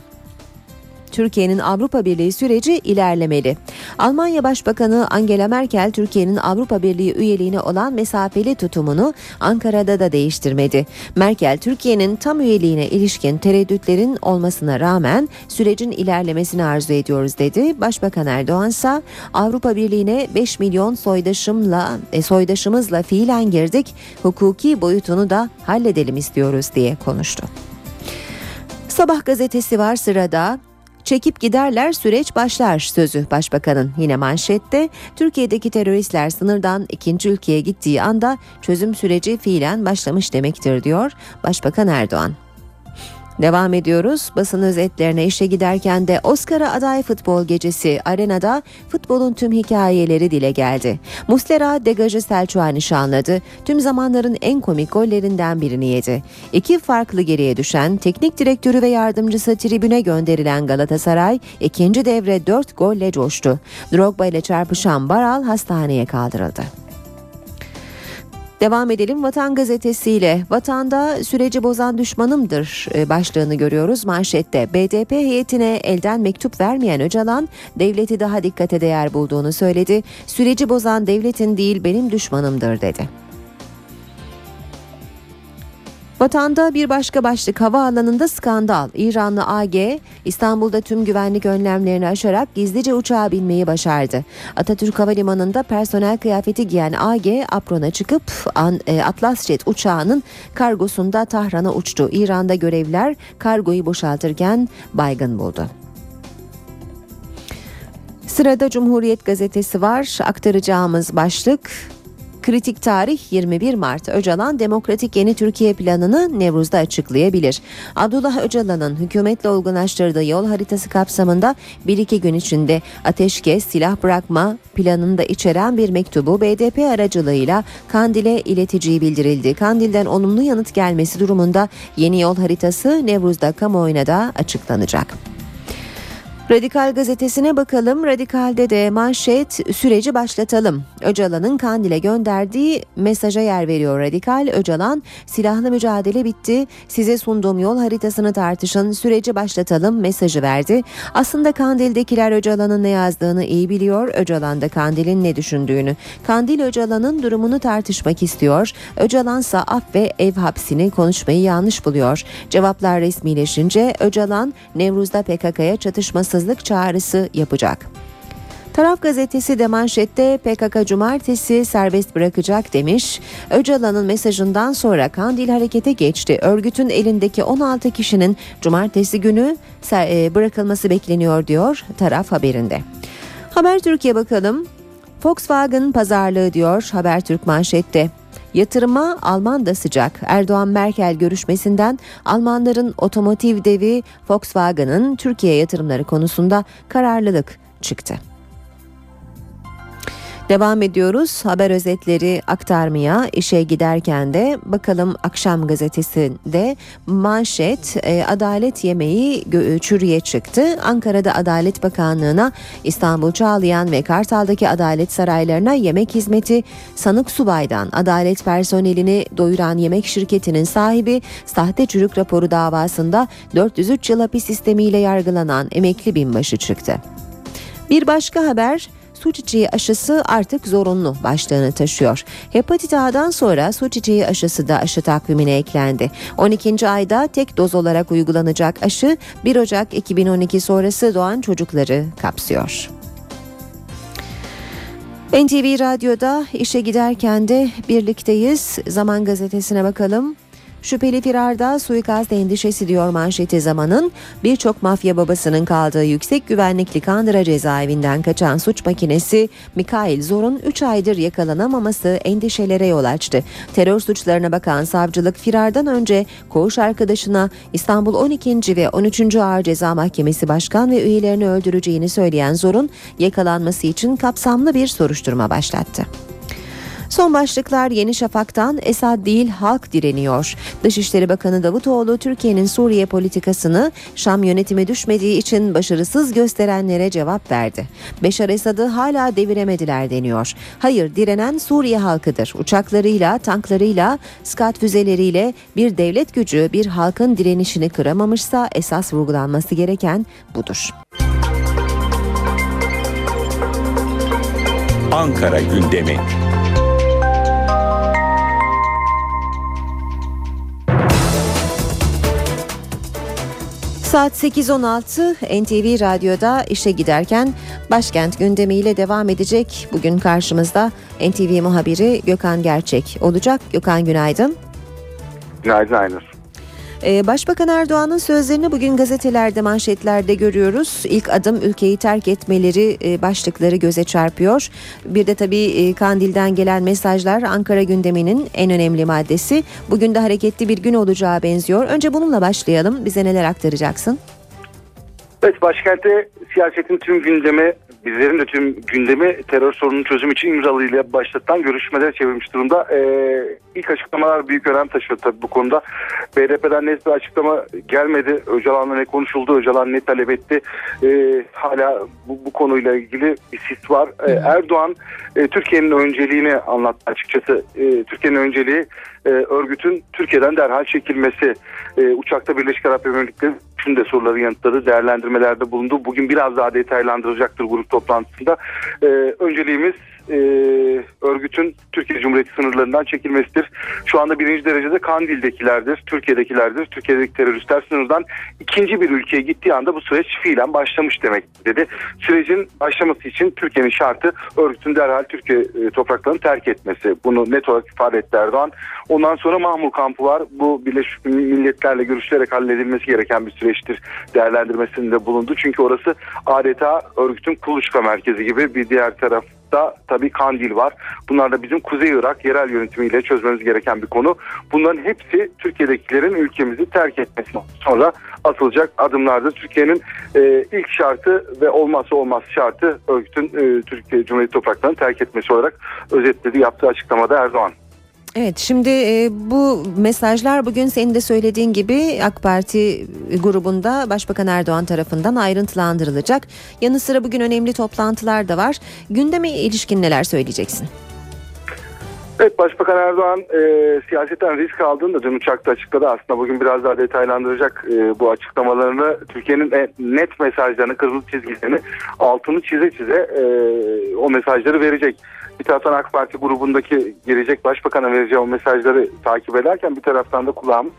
Türkiye'nin Avrupa Birliği süreci ilerlemeli. Almanya Başbakanı Angela Merkel Türkiye'nin Avrupa Birliği üyeliğine olan mesafeli tutumunu Ankara'da da değiştirmedi. Merkel Türkiye'nin tam üyeliğine ilişkin tereddütlerin olmasına rağmen sürecin ilerlemesini arzu ediyoruz dedi. Başbakan Erdoğan ise Avrupa Birliği'ne 5 milyon soydaşımla e, soydaşımızla fiilen girdik. Hukuki boyutunu da halledelim istiyoruz diye konuştu. Sabah gazetesi var sırada. Çekip giderler süreç başlar sözü başbakanın yine manşette Türkiye'deki teröristler sınırdan ikinci ülkeye gittiği anda çözüm süreci fiilen başlamış demektir diyor Başbakan Erdoğan. Devam ediyoruz. Basın özetlerine işe giderken de Oscar'a aday futbol gecesi arenada futbolun tüm hikayeleri dile geldi. Muslera degajı Selçuk'a nişanladı. Tüm zamanların en komik gollerinden birini yedi. İki farklı geriye düşen teknik direktörü ve yardımcısı tribüne gönderilen Galatasaray ikinci devre dört golle coştu. Drogba ile çarpışan Baral hastaneye kaldırıldı. Devam edelim Vatan Gazetesi'yle. Vatanda süreci bozan düşmanımdır e, başlığını görüyoruz manşette. BDP heyetine elden mektup vermeyen Öcalan devleti daha dikkate değer bulduğunu söyledi. Süreci bozan devletin değil benim düşmanımdır dedi. Vatanda bir başka başlık havaalanında skandal. İranlı AG İstanbul'da tüm güvenlik önlemlerini aşarak gizlice uçağa binmeyi başardı. Atatürk Havalimanı'nda personel kıyafeti giyen AG aprona çıkıp e, Atlas Jet uçağının kargosunda Tahran'a uçtu. İran'da görevliler kargoyu boşaltırken baygın buldu. Sırada Cumhuriyet Gazetesi var. Aktaracağımız başlık Kritik tarih 21 Mart. Öcalan Demokratik Yeni Türkiye planını Nevruz'da açıklayabilir. Abdullah Öcalan'ın hükümetle olgunlaştırdığı yol haritası kapsamında bir iki gün içinde ateşkes, silah bırakma planını da içeren bir mektubu BDP aracılığıyla Kandil'e ileticiyi bildirildi. Kandil'den olumlu yanıt gelmesi durumunda yeni yol haritası Nevruz'da kamuoyuna da açıklanacak. Radikal gazetesine bakalım. Radikal'de de manşet süreci başlatalım. Öcalan'ın Kandil'e gönderdiği mesaja yer veriyor Radikal. Öcalan silahlı mücadele bitti. Size sunduğum yol haritasını tartışın. Süreci başlatalım mesajı verdi. Aslında Kandil'dekiler Öcalan'ın ne yazdığını iyi biliyor. Öcalan da Kandil'in ne düşündüğünü. Kandil Öcalan'ın durumunu tartışmak istiyor. Öcalansa af ve ev hapsini konuşmayı yanlış buluyor. Cevaplar resmileşince Öcalan Nevruz'da PKK'ya çatışması bağımsızlık çağrısı yapacak. Taraf gazetesi de manşette PKK cumartesi serbest bırakacak demiş. Öcalan'ın mesajından sonra Kandil harekete geçti. Örgütün elindeki 16 kişinin cumartesi günü e, bırakılması bekleniyor diyor taraf haberinde. Haber Türkiye bakalım. Volkswagen pazarlığı diyor Habertürk manşette. Yatırıma Alman da sıcak. Erdoğan-Merkel görüşmesinden Almanların otomotiv devi Volkswagen'ın Türkiye yatırımları konusunda kararlılık çıktı. Devam ediyoruz haber özetleri aktarmaya işe giderken de bakalım akşam gazetesinde manşet e, adalet yemeği çürüye çıktı. Ankara'da Adalet Bakanlığı'na İstanbul Çağlayan ve Kartal'daki adalet saraylarına yemek hizmeti sanık subaydan adalet personelini doyuran yemek şirketinin sahibi sahte çürük raporu davasında 403 yıl hapis sistemiyle yargılanan emekli binbaşı çıktı. Bir başka haber su çiçeği aşısı artık zorunlu başlığını taşıyor. Hepatit A'dan sonra su çiçeği aşısı da aşı takvimine eklendi. 12. ayda tek doz olarak uygulanacak aşı 1 Ocak 2012 sonrası doğan çocukları kapsıyor. NTV Radyo'da işe giderken de birlikteyiz. Zaman gazetesine bakalım. Şüpheli firarda suikast endişesi diyor manşeti zamanın birçok mafya babasının kaldığı yüksek güvenlikli Kandıra cezaevinden kaçan suç makinesi Mikail Zor'un 3 aydır yakalanamaması endişelere yol açtı. Terör suçlarına bakan savcılık firardan önce koğuş arkadaşına İstanbul 12. ve 13. Ağır Ceza Mahkemesi Başkan ve üyelerini öldüreceğini söyleyen Zor'un yakalanması için kapsamlı bir soruşturma başlattı. Son başlıklar Yeni Şafak'tan Esad değil halk direniyor. Dışişleri Bakanı Davutoğlu Türkiye'nin Suriye politikasını Şam yönetimi düşmediği için başarısız gösterenlere cevap verdi. Beşar Esad'ı hala deviremediler deniyor. Hayır direnen Suriye halkıdır. Uçaklarıyla, tanklarıyla, skat füzeleriyle bir devlet gücü bir halkın direnişini kıramamışsa esas vurgulanması gereken budur. Ankara gündemi. Saat 8.16 NTV Radyo'da işe giderken başkent gündemiyle devam edecek. Bugün karşımızda NTV muhabiri Gökhan Gerçek olacak. Gökhan günaydın. Günaydın Aynur. Ee, Başbakan Erdoğan'ın sözlerini bugün gazetelerde manşetlerde görüyoruz. İlk adım ülkeyi terk etmeleri e, başlıkları göze çarpıyor. Bir de tabii e, Kandil'den gelen mesajlar Ankara gündeminin en önemli maddesi. Bugün de hareketli bir gün olacağı benziyor. Önce bununla başlayalım. Bize neler aktaracaksın? Evet başkentte siyasetin tüm gündemi bizlerin de tüm gündemi terör sorunun çözüm için İmralı ile başlatılan görüşmeler çevirmiş durumda. Ee, ilk açıklamalar büyük önem taşıyor tabii bu konuda. BDP'den net bir açıklama gelmedi. Öcalan'la ne konuşuldu, Öcalan ne talep etti. Ee, hala bu, bu konuyla ilgili bir sis var. Ee, Erdoğan e, Türkiye'nin önceliğini anlattı açıkçası. E, Türkiye'nin önceliği e, örgütün Türkiye'den derhal çekilmesi. E, uçakta Birleşik Arap Emirlikleri tüm de soruları yanıtladı, değerlendirmelerde bulundu. Bugün biraz daha detaylandıracaktır grup toplantısında. E, önceliğimiz e, örgütün Türkiye Cumhuriyeti sınırlarından çekilmesidir. Şu anda birinci derecede Kandil'dekilerdir, Türkiye'dekilerdir. Türkiye'deki teröristler sınırdan ikinci bir ülkeye gittiği anda bu süreç fiilen başlamış demek dedi. Sürecin başlaması için Türkiye'nin şartı örgütün derhal Türkiye e, topraklarını terk etmesi. Bunu net olarak ifade etti Erdoğan. Ondan sonra Mahmur kampı var. Bu Birleşmiş Milletler'le görüşülerek halledilmesi gereken bir süreçtir değerlendirmesinde bulundu. Çünkü orası adeta örgütün kuluçka merkezi gibi bir diğer taraf da tabii Kandil var. Bunlar da bizim Kuzey Irak yerel yönetimiyle çözmemiz gereken bir konu. Bunların hepsi Türkiye'dekilerin ülkemizi terk etmesi sonra atılacak adımlardır. Türkiye'nin e, ilk şartı ve olmazsa olmaz şartı örgütün e, Türkiye Cumhuriyeti topraklarını terk etmesi olarak özetledi yaptığı açıklamada Erdoğan. Evet şimdi e, bu mesajlar bugün senin de söylediğin gibi AK Parti grubunda Başbakan Erdoğan tarafından ayrıntılandırılacak. Yanı sıra bugün önemli toplantılar da var. Gündeme ilişkin neler söyleyeceksin? Evet Başbakan Erdoğan e, siyasetten risk aldığını da dün uçakta açıkladı. Aslında bugün biraz daha detaylandıracak e, bu açıklamalarını. Türkiye'nin e, net mesajlarını, kırmızı çizgilerini altını çize çize e, o mesajları verecek. Bir taraftan AK Parti grubundaki gelecek başbakana vereceği o mesajları takip ederken bir taraftan da kulağımız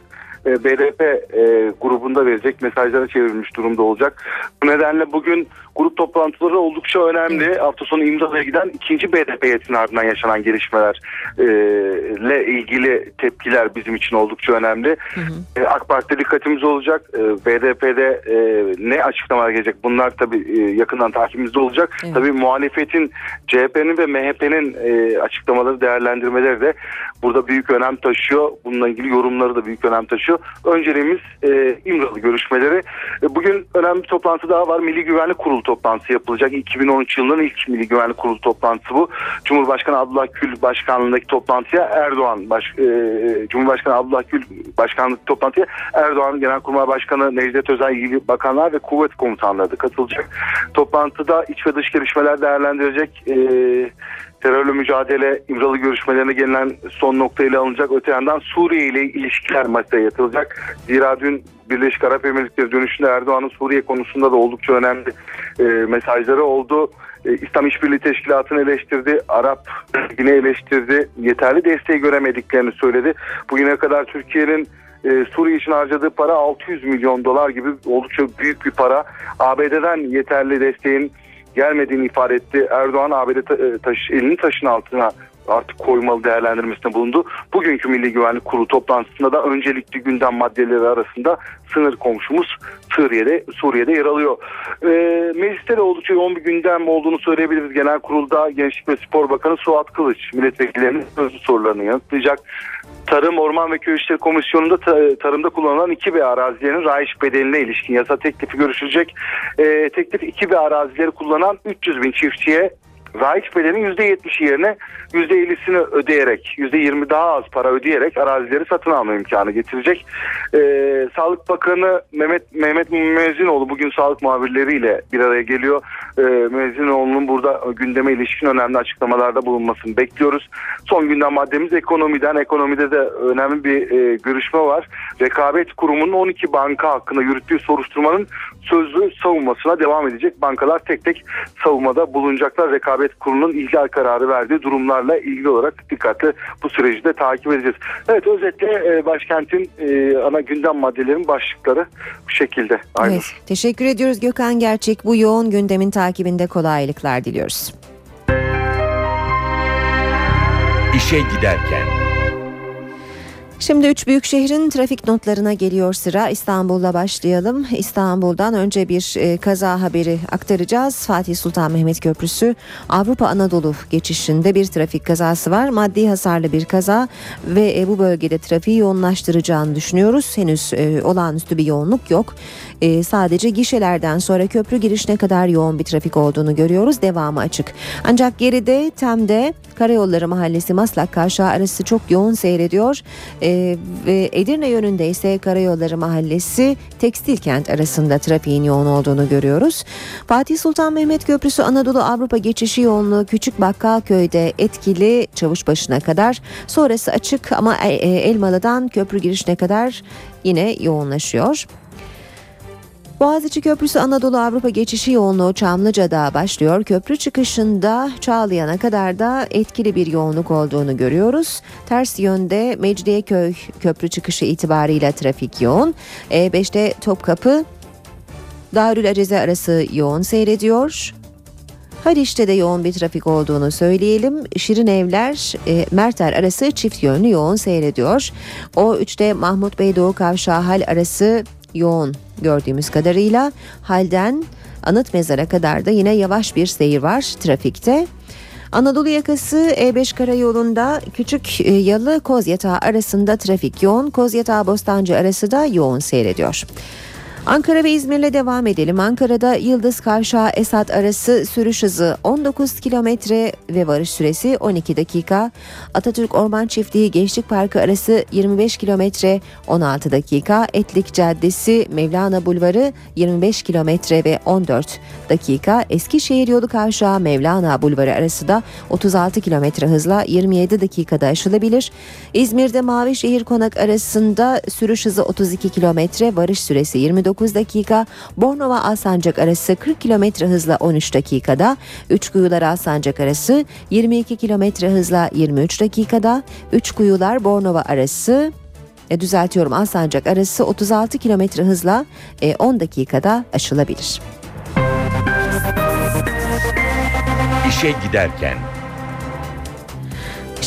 e, BDP e, grubunda verecek mesajlara çevrilmiş durumda olacak. Bu nedenle bugün grup toplantıları oldukça önemli. Hafta sonu imzalaya giden ikinci BDP heyetinin ardından yaşanan gelişmelerle ilgili tepkiler bizim için oldukça önemli. E, AK Parti'de dikkatimiz olacak. E, BDP'de e, ne açıklamalar gelecek? Bunlar tabii e, yakından takibimizde olacak. Evet. Tabii muhalefetin CHP'nin ve MHP'nin e, açıklamaları, değerlendirmeleri de burada büyük önem taşıyor. Bununla ilgili yorumları da büyük önem taşıyor. Önceliğimiz e, İmralı görüşmeleri. E, bugün önemli bir toplantı daha var. Milli Güvenlik Kurulu toplantısı yapılacak. 2013 yılının ilk Milli Güvenlik Kurulu toplantısı bu. Cumhurbaşkanı Abdullah Gül başkanlığındaki toplantıya Erdoğan baş, e, Cumhurbaşkanı Abdullah Gül başkanlık toplantıya Erdoğan Genelkurmay Başkanı Necdet Özel ilgili bakanlar ve kuvvet komutanları da katılacak. Toplantıda iç ve dış gelişmeler değerlendirecek. E, terörle mücadele İmralı görüşmelerine gelinen son noktayla alınacak. Öte yandan Suriye ile ilişkiler masaya yatılacak. Zira dün Birleşik Arap Emirlikleri dönüşünde Erdoğan'ın Suriye konusunda da oldukça önemli e, mesajları oldu. E, İslam İşbirliği Teşkilatı'nı eleştirdi, Arap Birliği'ni eleştirdi, yeterli desteği göremediklerini söyledi. Bugüne kadar Türkiye'nin e, Suriye için harcadığı para 600 milyon dolar gibi oldukça büyük bir para. ABD'den yeterli desteğin gelmediğini ifade etti. Erdoğan ABD ta- e, taş, elini taşın altına artık koymalı değerlendirmesinde bulundu. Bugünkü Milli Güvenlik Kurulu toplantısında da öncelikli gündem maddeleri arasında sınır komşumuz Suriye'de Suriye'de yer alıyor. Ee, mecliste de oldukça yoğun bir gündem olduğunu söyleyebiliriz. Genel Kurulda Gençlik ve Spor Bakanı Suat Kılıç milletvekillerinin sorularını yanıtlayacak. Tarım, Orman ve Köy İşleri Komisyonu'nda ta- tarımda kullanılan 2B arazilerin rayiç bedeline ilişkin yasa teklifi görüşülecek. Ee, teklif 2B arazileri kullanan 300 bin çiftçiye rayiç bedelinin %70'i yerine %50'sini ödeyerek, %20 daha az para ödeyerek arazileri satın alma imkanı getirecek. Ee, Sağlık Bakanı Mehmet Mehmet Müezzinoğlu bugün sağlık muhabirleriyle bir araya geliyor. Ee, Müezzinoğlu'nun burada gündeme ilişkin önemli açıklamalarda bulunmasını bekliyoruz. Son gündem maddemiz ekonomiden. Ekonomide de önemli bir e, görüşme var. Rekabet Kurumu'nun 12 banka hakkında yürüttüğü soruşturmanın sözlü savunmasına devam edecek. Bankalar tek tek savunmada bulunacaklar. Rekabet Kurulu'nun ihlal kararı verdiği durumlarla ilgili olarak dikkatli bu süreci de takip edeceğiz. Evet özetle e, başkentin e, ana gündem maddelerinin başlıkları bu şekilde. Aynur. Evet, teşekkür ediyoruz Gökhan Gerçek. Bu yoğun gündemin takibinde kolaylıklar diliyoruz. İşe giderken. Şimdi üç büyük şehrin trafik notlarına geliyor sıra. İstanbul'la başlayalım. İstanbul'dan önce bir e, kaza haberi aktaracağız. Fatih Sultan Mehmet Köprüsü Avrupa Anadolu geçişinde bir trafik kazası var. Maddi hasarlı bir kaza ve e, bu bölgede trafiği yoğunlaştıracağını düşünüyoruz. Henüz e, olağanüstü bir yoğunluk yok. E, sadece gişelerden sonra köprü girişine kadar yoğun bir trafik olduğunu görüyoruz. Devamı açık. Ancak geride Tem'de Karayolları Mahallesi Maslak Kavşağı arası çok yoğun seyrediyor. Ee, ve Edirne yönünde ise Karayolları Mahallesi Tekstil Kent arasında trafiğin yoğun olduğunu görüyoruz. Fatih Sultan Mehmet Köprüsü Anadolu Avrupa geçişi yoğunluğu Küçük Bakkalköy'de etkili Çavuşbaşı'na kadar. Sonrası açık ama e, e, Elmalı'dan köprü girişine kadar yine yoğunlaşıyor. Boğaziçi Köprüsü Anadolu Avrupa geçişi yoğunluğu Çamlıca'da başlıyor. Köprü çıkışında Çağlayan'a kadar da etkili bir yoğunluk olduğunu görüyoruz. Ters yönde Mecidiyeköy köprü çıkışı itibarıyla trafik yoğun. E5'te Topkapı Darül Aceze arası yoğun seyrediyor. Haliç'te de yoğun bir trafik olduğunu söyleyelim. Şirin Evler, e, Merter arası çift yönlü yoğun seyrediyor. O 3'te Mahmut Bey Doğu Kavşağı Hal arası yoğun gördüğümüz kadarıyla. Halden Anıt Mezar'a kadar da yine yavaş bir seyir var trafikte. Anadolu yakası E5 karayolunda Küçük e, Yalı Kozyatağı arasında trafik yoğun. Kozyatağı Bostancı arası da yoğun seyrediyor. Ankara ve İzmir'le devam edelim. Ankara'da Yıldız Kavşağı Esat arası sürüş hızı 19 kilometre ve varış süresi 12 dakika. Atatürk Orman Çiftliği Gençlik Parkı arası 25 kilometre 16 dakika. Etlik Caddesi Mevlana Bulvarı 25 kilometre ve 14 dakika. Eskişehir Yolu Kavşağı Mevlana Bulvarı arası da 36 kilometre hızla 27 dakikada aşılabilir. İzmir'de Mavişehir Konak arasında sürüş hızı 32 kilometre, varış süresi 29 dakika. Bornova Alsancak arası 40 kilometre hızla 13 dakikada. Üçkuyular Alsancak arası 22 kilometre hızla 23 dakikada. Üçkuyular Bornova arası e, düzeltiyorum Alsancak arası 36 kilometre hızla e, 10 dakikada aşılabilir. İşe giderken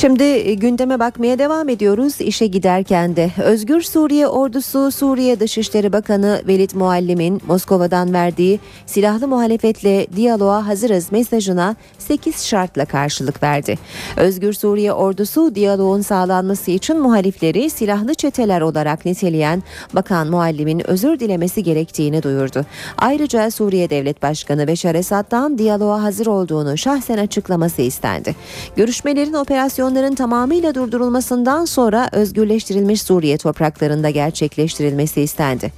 Şimdi e, gündeme bakmaya devam ediyoruz. İşe giderken de Özgür Suriye Ordusu Suriye Dışişleri Bakanı Velid Muallim'in Moskova'dan verdiği silahlı muhalefetle diyaloğa hazırız mesajına 8 şartla karşılık verdi. Özgür Suriye Ordusu diyaloğun sağlanması için muhalifleri silahlı çeteler olarak niteleyen Bakan Muallim'in özür dilemesi gerektiğini duyurdu. Ayrıca Suriye Devlet Başkanı Beşar Esad'dan diyaloğa hazır olduğunu şahsen açıklaması istendi. Görüşmelerin operasyonların tamamıyla durdurulmasından sonra özgürleştirilmiş Suriye topraklarında gerçekleştirilmesi istendi.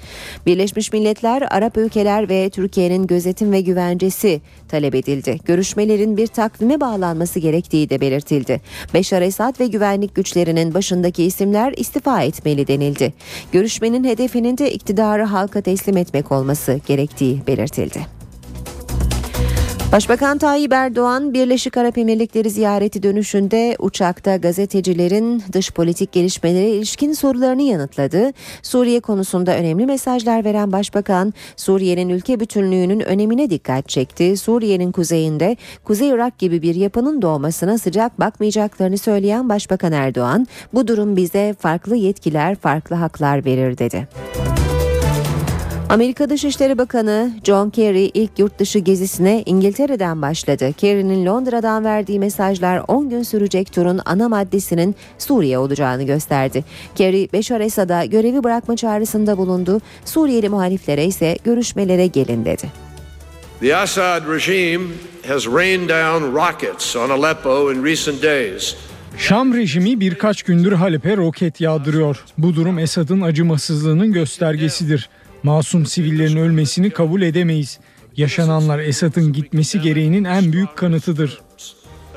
Birleşmiş Milletler, Arap ülkeler ve Türkiye'nin gözetim ve güvencesi talep edildi. Görüşmelerin bir takvime bağlanması gerektiği de belirtildi. Beşar Esad ve güvenlik güçlerinin başındaki isimler istifa etmeli denildi. Görüşmenin hedefinin de iktidarı halka teslim etmek olması gerektiği belirtildi. Başbakan Tayyip Erdoğan Birleşik Arap Emirlikleri ziyareti dönüşünde uçakta gazetecilerin dış politik gelişmelere ilişkin sorularını yanıtladı. Suriye konusunda önemli mesajlar veren Başbakan Suriye'nin ülke bütünlüğünün önemine dikkat çekti. Suriye'nin kuzeyinde Kuzey Irak gibi bir yapının doğmasına sıcak bakmayacaklarını söyleyen Başbakan Erdoğan bu durum bize farklı yetkiler, farklı haklar verir dedi. Amerika Dışişleri Bakanı John Kerry ilk yurt dışı gezisine İngiltere'den başladı. Kerry'nin Londra'dan verdiği mesajlar 10 gün sürecek turun ana maddesinin Suriye olacağını gösterdi. Kerry, Beşar Esad'a görevi bırakma çağrısında bulundu. Suriyeli muhaliflere ise görüşmelere gelin dedi. The Assad regime has rained down rockets on Aleppo in recent days. Şam rejimi birkaç gündür Halep'e roket yağdırıyor. Bu durum Esad'ın acımasızlığının göstergesidir. Masum sivillerin ölmesini kabul edemeyiz. Yaşananlar Esad'ın gitmesi gereğinin en büyük kanıtıdır.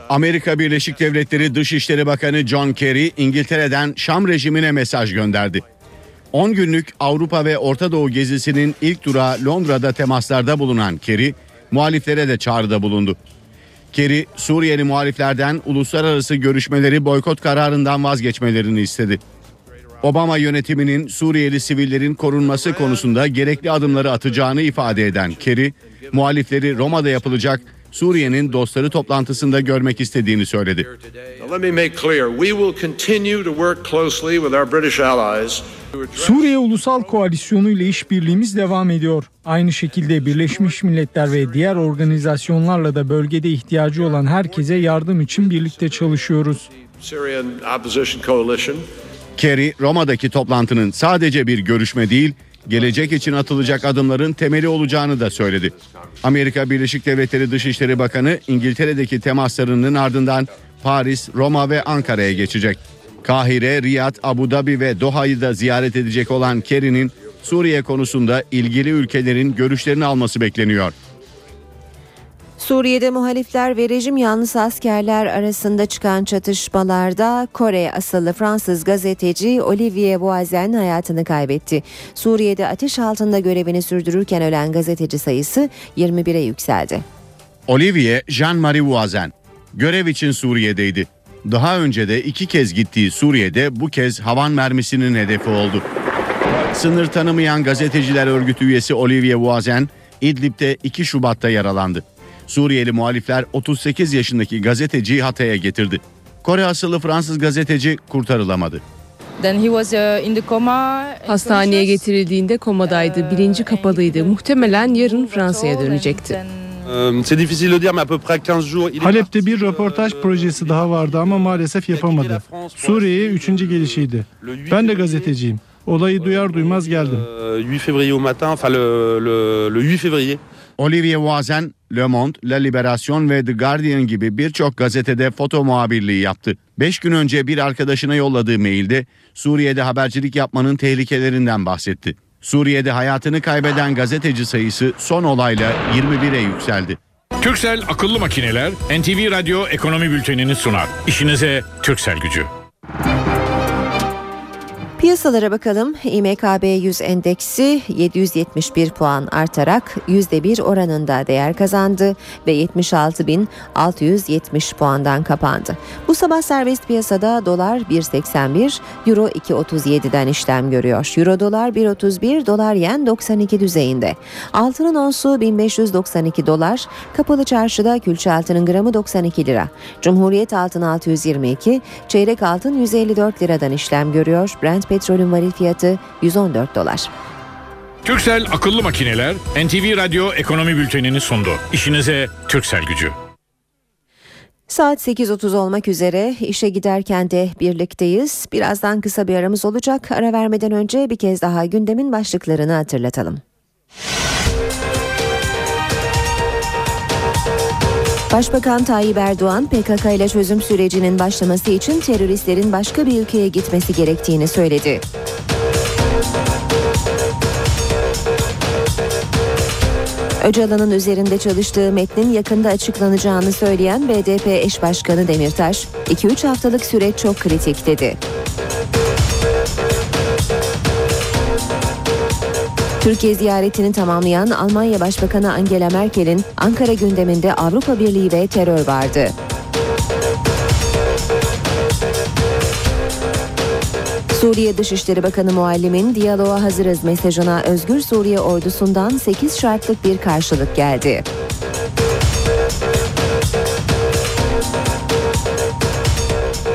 Amerika Birleşik Devletleri Dışişleri Bakanı John Kerry İngiltere'den Şam rejimine mesaj gönderdi. 10 günlük Avrupa ve Orta Doğu gezisinin ilk durağı Londra'da temaslarda bulunan Kerry, muhaliflere de çağrıda bulundu. Kerry, Suriyeli muhaliflerden uluslararası görüşmeleri boykot kararından vazgeçmelerini istedi. Obama yönetiminin Suriyeli sivillerin korunması konusunda gerekli adımları atacağını ifade eden Kerry, muhalifleri Roma'da yapılacak Suriye'nin dostları toplantısında görmek istediğini söyledi. Suriye Ulusal Koalisyonu ile işbirliğimiz devam ediyor. Aynı şekilde Birleşmiş Milletler ve diğer organizasyonlarla da bölgede ihtiyacı olan herkese yardım için birlikte çalışıyoruz. Syrian Opposition Coalition. Kerry, Roma'daki toplantının sadece bir görüşme değil, gelecek için atılacak adımların temeli olacağını da söyledi. Amerika Birleşik Devletleri Dışişleri Bakanı İngiltere'deki temaslarının ardından Paris, Roma ve Ankara'ya geçecek. Kahire, Riyad, Abu Dhabi ve Doha'yı da ziyaret edecek olan Kerry'nin Suriye konusunda ilgili ülkelerin görüşlerini alması bekleniyor. Suriye'de muhalifler ve rejim yanlısı askerler arasında çıkan çatışmalarda Kore asıllı Fransız gazeteci Olivier Voisin hayatını kaybetti. Suriye'de ateş altında görevini sürdürürken ölen gazeteci sayısı 21'e yükseldi. Olivier Jean-Marie Voisin görev için Suriye'deydi. Daha önce de iki kez gittiği Suriye'de bu kez havan mermisinin hedefi oldu. Sınır tanımayan gazeteciler örgütü üyesi Olivier Voisin İdlib'de 2 Şubat'ta yaralandı. Suriyeli muhalifler 38 yaşındaki gazeteciyi Hatay'a getirdi. Kore asıllı Fransız gazeteci kurtarılamadı. Hastaneye getirildiğinde komadaydı. Bilinci kapalıydı. Muhtemelen yarın Fransa'ya dönecekti. Halep'te bir röportaj projesi daha vardı ama maalesef yapamadı. Suriye'ye üçüncü gelişiydi. Ben de gazeteciyim. Olayı duyar duymaz geldim. Euh, 8 février au matin, enfin le, le, le 8 février. Olivier Voisin, Le Monde, La Liberation ve The Guardian gibi birçok gazetede foto muhabirliği yaptı. 5 gün önce bir arkadaşına yolladığı mailde Suriye'de habercilik yapmanın tehlikelerinden bahsetti. Suriye'de hayatını kaybeden gazeteci sayısı son olayla 21'e yükseldi. Türksel akıllı makineler NTV Radyo ekonomi bültenini sunar. İşinize Türksel gücü. Piyasalara bakalım. İMKB 100 endeksi 771 puan artarak %1 oranında değer kazandı ve 76.670 puandan kapandı. Bu sabah serbest piyasada dolar 1.81, euro 2.37'den işlem görüyor. Euro dolar 1.31, dolar yen 92 düzeyinde. Altının onsu 1592 dolar, kapalı çarşıda külçe altının gramı 92 lira. Cumhuriyet altın 622, çeyrek altın 154 liradan işlem görüyor. Brent petrolün varil fiyatı 114 dolar. Türksel akıllı makineler NTV Radyo ekonomi bültenini sundu. İşinize Türksel gücü. Saat 8.30 olmak üzere işe giderken de birlikteyiz. Birazdan kısa bir aramız olacak. Ara vermeden önce bir kez daha gündemin başlıklarını hatırlatalım. Başbakan Tayyip Erdoğan PKK ile çözüm sürecinin başlaması için teröristlerin başka bir ülkeye gitmesi gerektiğini söyledi. Öcalan'ın üzerinde çalıştığı metnin yakında açıklanacağını söyleyen BDP eş başkanı Demirtaş, 2-3 haftalık süreç çok kritik dedi. Türkiye ziyaretini tamamlayan Almanya Başbakanı Angela Merkel'in Ankara gündeminde Avrupa Birliği ve terör vardı. Suriye Dışişleri Bakanı Muallim'in diyaloğa hazırız mesajına Özgür Suriye ordusundan 8 şartlık bir karşılık geldi.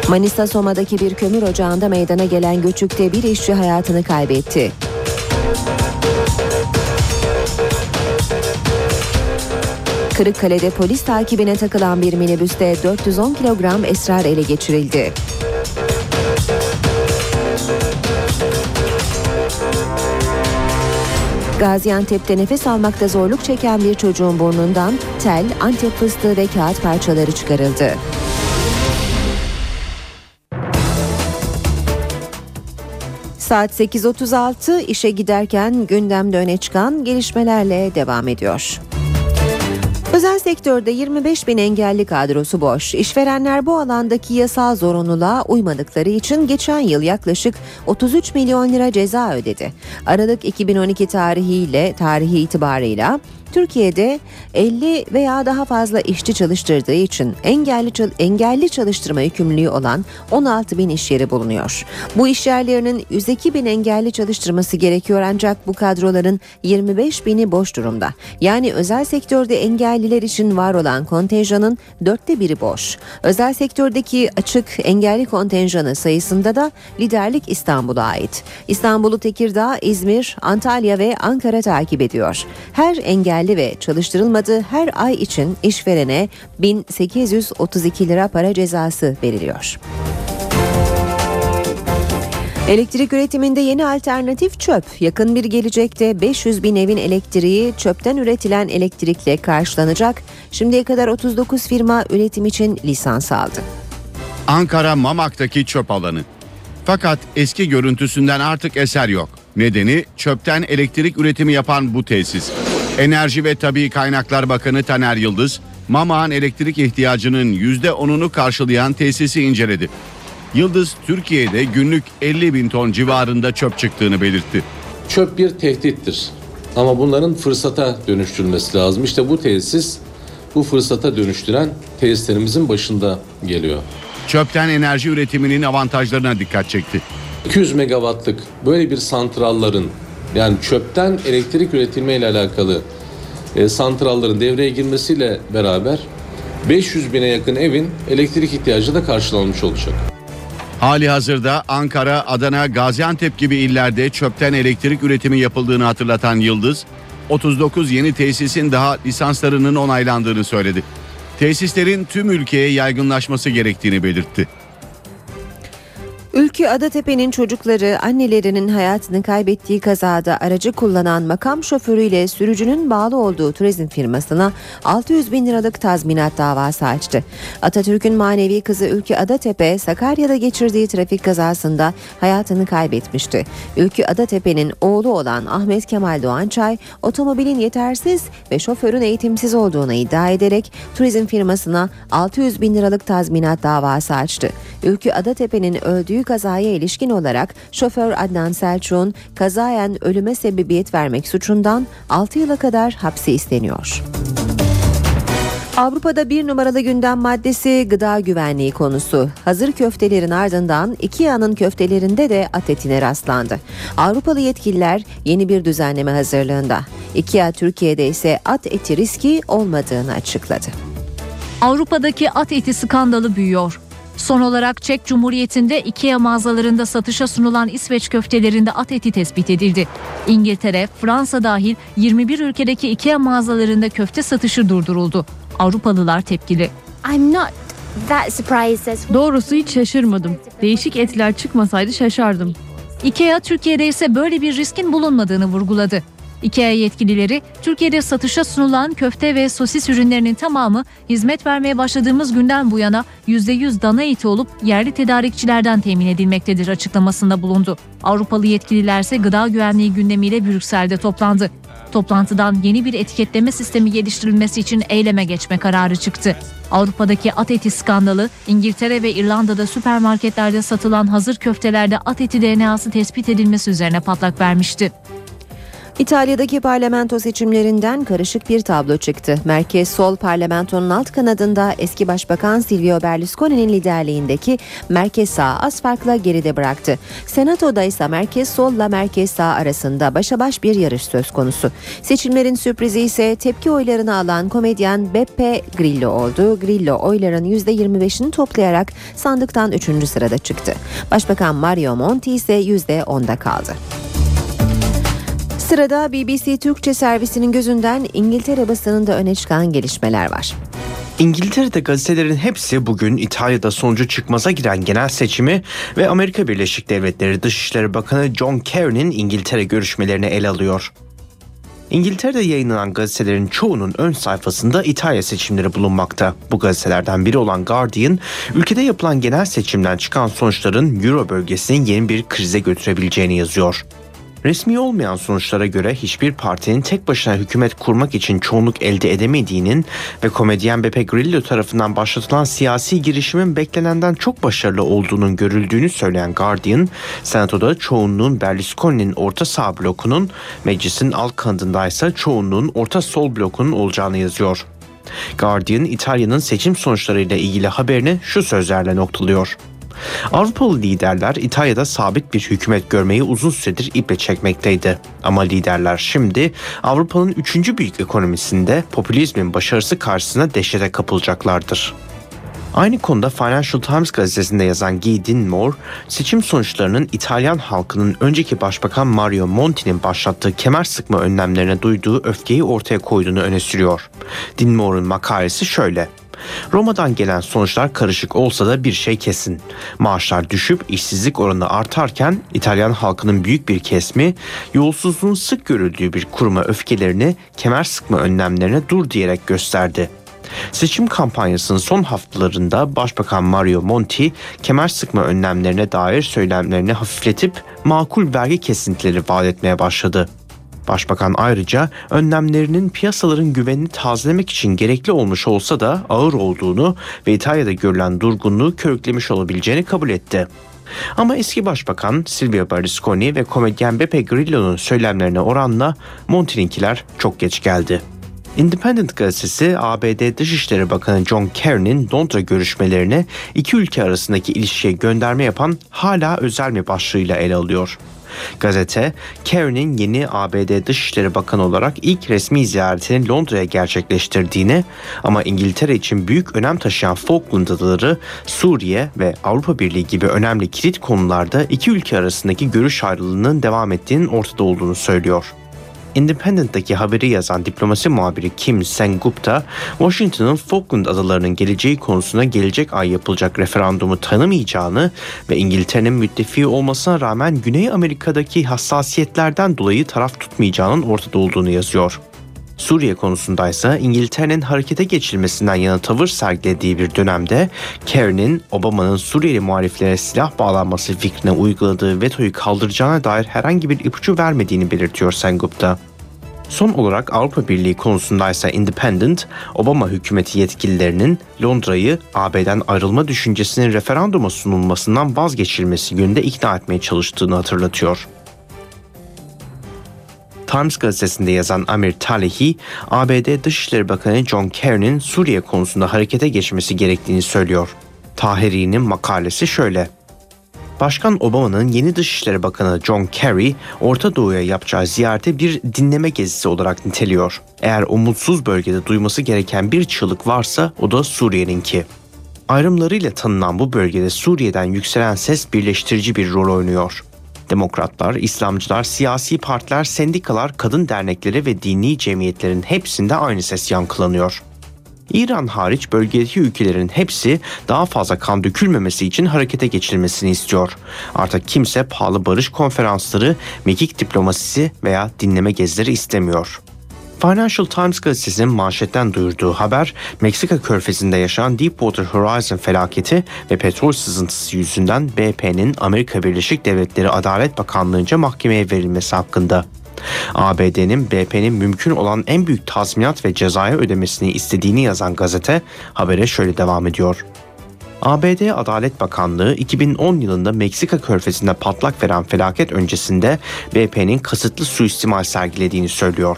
Manisa Soma'daki bir kömür ocağında meydana gelen göçükte bir işçi hayatını kaybetti. Kırıkkale'de polis takibine takılan bir minibüste 410 kilogram esrar ele geçirildi. Gaziantep'te nefes almakta zorluk çeken bir çocuğun burnundan tel, antep fıstığı ve kağıt parçaları çıkarıldı. Saat 8.36 işe giderken gündemde öne çıkan gelişmelerle devam ediyor. Özel sektörde 25 bin engelli kadrosu boş. İşverenler bu alandaki yasal zorunluluğa uymadıkları için geçen yıl yaklaşık 33 milyon lira ceza ödedi. Aralık 2012 tarihiyle tarihi itibarıyla Türkiye'de 50 veya daha fazla işçi çalıştırdığı için engelli engelli çalıştırma yükümlülüğü olan 16 bin iş yeri bulunuyor. Bu iş yerlerinin 102 bin engelli çalıştırması gerekiyor ancak bu kadroların 25 bini boş durumda. Yani özel sektörde engelliler için var olan kontenjanın dörtte biri boş. Özel sektördeki açık engelli kontenjanı sayısında da liderlik İstanbul'a ait. İstanbul'u Tekirdağ, İzmir, Antalya ve Ankara takip ediyor. Her engelli engelli ve çalıştırılmadığı her ay için işverene 1832 lira para cezası veriliyor. Elektrik üretiminde yeni alternatif çöp. Yakın bir gelecekte 500 bin evin elektriği çöpten üretilen elektrikle karşılanacak. Şimdiye kadar 39 firma üretim için lisans aldı. Ankara Mamak'taki çöp alanı. Fakat eski görüntüsünden artık eser yok. Nedeni çöpten elektrik üretimi yapan bu tesis. Enerji ve Tabi Kaynaklar Bakanı Taner Yıldız, Mamak'ın elektrik ihtiyacının %10'unu karşılayan tesisi inceledi. Yıldız, Türkiye'de günlük 50 bin ton civarında çöp çıktığını belirtti. Çöp bir tehdittir ama bunların fırsata dönüştürülmesi lazım. İşte bu tesis bu fırsata dönüştüren tesislerimizin başında geliyor. Çöpten enerji üretiminin avantajlarına dikkat çekti. 200 megawattlık böyle bir santralların yani çöpten elektrik üretilme ile alakalı e, santralların devreye girmesiyle beraber 500 bine yakın evin elektrik ihtiyacı da karşılanmış olacak. Hali hazırda Ankara, Adana, Gaziantep gibi illerde çöpten elektrik üretimi yapıldığını hatırlatan Yıldız, 39 yeni tesisin daha lisanslarının onaylandığını söyledi. Tesislerin tüm ülkeye yaygınlaşması gerektiğini belirtti. Ülkü Adatepe'nin çocukları annelerinin hayatını kaybettiği kazada aracı kullanan makam şoförüyle sürücünün bağlı olduğu turizm firmasına 600 bin liralık tazminat davası açtı. Atatürk'ün manevi kızı Ülkü Adatepe Sakarya'da geçirdiği trafik kazasında hayatını kaybetmişti. Ülkü Adatepe'nin oğlu olan Ahmet Kemal Doğançay otomobilin yetersiz ve şoförün eğitimsiz olduğunu iddia ederek turizm firmasına 600 bin liralık tazminat davası açtı. Ülkü Adatepe'nin öldüğü kazaya ilişkin olarak şoför Adnan Selçuk'un kazayen ölüme sebebiyet vermek suçundan 6 yıla kadar hapsi isteniyor. Avrupa'da bir numaralı gündem maddesi gıda güvenliği konusu. Hazır köftelerin ardından IKEA'nın köftelerinde de at etine rastlandı. Avrupalı yetkililer yeni bir düzenleme hazırlığında. IKEA Türkiye'de ise at eti riski olmadığını açıkladı. Avrupa'daki at eti skandalı büyüyor. Son olarak Çek Cumhuriyeti'nde IKEA mağazalarında satışa sunulan İsveç köftelerinde at eti tespit edildi. İngiltere, Fransa dahil 21 ülkedeki IKEA mağazalarında köfte satışı durduruldu. Avrupalılar tepkili. I'm not Doğrusu hiç şaşırmadım. Değişik etler çıkmasaydı şaşardım. IKEA Türkiye'de ise böyle bir riskin bulunmadığını vurguladı. IKEA yetkilileri Türkiye'de satışa sunulan köfte ve sosis ürünlerinin tamamı hizmet vermeye başladığımız günden bu yana %100 dana eti olup yerli tedarikçilerden temin edilmektedir açıklamasında bulundu. Avrupalı yetkililer ise gıda güvenliği gündemiyle Brüksel'de toplandı. Toplantıdan yeni bir etiketleme sistemi geliştirilmesi için eyleme geçme kararı çıktı. Avrupa'daki at eti skandalı, İngiltere ve İrlanda'da süpermarketlerde satılan hazır köftelerde at eti DNA'sı tespit edilmesi üzerine patlak vermişti. İtalya'daki parlamento seçimlerinden karışık bir tablo çıktı. Merkez Sol parlamentonun alt kanadında eski başbakan Silvio Berlusconi'nin liderliğindeki Merkez Sağ az farkla geride bıraktı. Senatoda ise Merkez Sol'la Merkez Sağ arasında başa baş bir yarış söz konusu. Seçimlerin sürprizi ise tepki oylarını alan komedyen Beppe Grillo oldu. Grillo oyların %25'ini toplayarak sandıktan 3. sırada çıktı. Başbakan Mario Monti ise %10'da kaldı. Sırada BBC Türkçe servisinin gözünden İngiltere basınında öne çıkan gelişmeler var. İngiltere'de gazetelerin hepsi bugün İtalya'da sonucu çıkmaza giren genel seçimi ve Amerika Birleşik Devletleri Dışişleri Bakanı John Kerry'nin İngiltere görüşmelerini ele alıyor. İngiltere'de yayınlanan gazetelerin çoğunun ön sayfasında İtalya seçimleri bulunmakta. Bu gazetelerden biri olan Guardian, ülkede yapılan genel seçimden çıkan sonuçların Euro bölgesini yeni bir krize götürebileceğini yazıyor. Resmi olmayan sonuçlara göre hiçbir partinin tek başına hükümet kurmak için çoğunluk elde edemediğinin ve komedyen Beppe Grillo tarafından başlatılan siyasi girişimin beklenenden çok başarılı olduğunun görüldüğünü söyleyen Guardian, Senato'da çoğunluğun Berlusconi'nin orta sağ blokunun, meclisin alt kanadında ise çoğunluğun orta sol blokunun olacağını yazıyor. Guardian, İtalya'nın seçim sonuçlarıyla ilgili haberini şu sözlerle noktalıyor. Avrupalı liderler İtalya'da sabit bir hükümet görmeyi uzun süredir iple çekmekteydi. Ama liderler şimdi Avrupa'nın üçüncü büyük ekonomisinde popülizmin başarısı karşısında dehşete kapılacaklardır. Aynı konuda Financial Times gazetesinde yazan Guy Dinmore, seçim sonuçlarının İtalyan halkının önceki başbakan Mario Monti'nin başlattığı kemer sıkma önlemlerine duyduğu öfkeyi ortaya koyduğunu öne sürüyor. Dinmore'un makalesi şöyle. Roma'dan gelen sonuçlar karışık olsa da bir şey kesin. Maaşlar düşüp işsizlik oranı artarken İtalyan halkının büyük bir kesimi yolsuzluğun sık görüldüğü bir kuruma öfkelerini kemer sıkma önlemlerine dur diyerek gösterdi. Seçim kampanyasının son haftalarında Başbakan Mario Monti kemer sıkma önlemlerine dair söylemlerini hafifletip makul vergi kesintileri vaat etmeye başladı. Başbakan ayrıca önlemlerinin piyasaların güvenini tazelemek için gerekli olmuş olsa da ağır olduğunu ve İtalya'da görülen durgunluğu körüklemiş olabileceğini kabul etti. Ama eski başbakan Silvio Berlusconi ve komedyen Beppe Grillo'nun söylemlerine oranla Monti'ninkiler çok geç geldi. Independent gazetesi ABD Dışişleri Bakanı John Kerry'nin Londra görüşmelerine iki ülke arasındaki ilişkiye gönderme yapan hala özel mi başlığıyla ele alıyor. Gazete, Kerry'nin yeni ABD Dışişleri Bakanı olarak ilk resmi ziyaretini Londra'ya gerçekleştirdiğini ama İngiltere için büyük önem taşıyan Falkland Adaları, Suriye ve Avrupa Birliği gibi önemli kilit konularda iki ülke arasındaki görüş ayrılığının devam ettiğinin ortada olduğunu söylüyor. Independent'taki haberi yazan diplomasi muhabiri Kim Sen-gupta, Washington'ın Falkland adalarının geleceği konusuna gelecek ay yapılacak referandumu tanımayacağını ve İngiltere'nin müttefiği olmasına rağmen Güney Amerika'daki hassasiyetlerden dolayı taraf tutmayacağının ortada olduğunu yazıyor. Suriye konusundaysa İngiltere'nin harekete geçilmesinden yana tavır sergilediği bir dönemde Kerry'nin Obama'nın Suriyeli muhaliflere silah bağlanması fikrine uyguladığı vetoyu kaldıracağına dair herhangi bir ipucu vermediğini belirtiyor Sengupta. Son olarak Avrupa Birliği konusundaysa Independent, Obama hükümeti yetkililerinin Londra'yı AB'den ayrılma düşüncesinin referanduma sunulmasından vazgeçilmesi yönünde ikna etmeye çalıştığını hatırlatıyor. Times gazetesinde yazan Amir Talehi, ABD Dışişleri Bakanı John Kerry'nin Suriye konusunda harekete geçmesi gerektiğini söylüyor. Tahiri'nin makalesi şöyle. Başkan Obama'nın yeni Dışişleri Bakanı John Kerry, Orta Doğu'ya yapacağı ziyareti bir dinleme gezisi olarak niteliyor. Eğer o mutsuz bölgede duyması gereken bir çığlık varsa o da Suriye'ninki. Ayrımlarıyla tanınan bu bölgede Suriye'den yükselen ses birleştirici bir rol oynuyor. Demokratlar, İslamcılar, siyasi partiler, sendikalar, kadın dernekleri ve dini cemiyetlerin hepsinde aynı ses yankılanıyor. İran hariç bölgedeki ülkelerin hepsi daha fazla kan dökülmemesi için harekete geçilmesini istiyor. Artık kimse pahalı barış konferansları, mekik diplomasisi veya dinleme gezileri istemiyor. Financial Times gazetesinin manşetten duyurduğu haber, Meksika körfezinde yaşanan Deepwater Horizon felaketi ve petrol sızıntısı yüzünden BP'nin Amerika Birleşik Devletleri Adalet Bakanlığı'nca mahkemeye verilmesi hakkında. ABD'nin BP'nin mümkün olan en büyük tazminat ve cezaya ödemesini istediğini yazan gazete habere şöyle devam ediyor. ABD Adalet Bakanlığı 2010 yılında Meksika körfezinde patlak veren felaket öncesinde BP'nin kasıtlı suistimal sergilediğini söylüyor.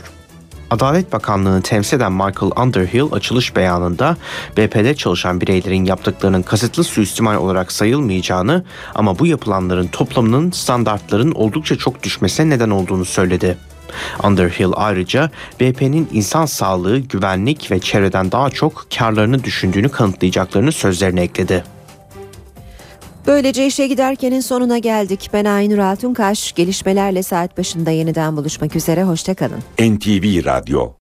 Adalet Bakanlığı'nı temsil eden Michael Underhill açılış beyanında BP'de çalışan bireylerin yaptıklarının kasıtlı suistimal olarak sayılmayacağını ama bu yapılanların toplamının standartların oldukça çok düşmesine neden olduğunu söyledi. Underhill ayrıca BP'nin insan sağlığı, güvenlik ve çevreden daha çok karlarını düşündüğünü kanıtlayacaklarını sözlerine ekledi. Böylece işe giderkenin sonuna geldik. Ben Aynur Altunkaş. Gelişmelerle saat başında yeniden buluşmak üzere. Hoşçakalın. NTV Radyo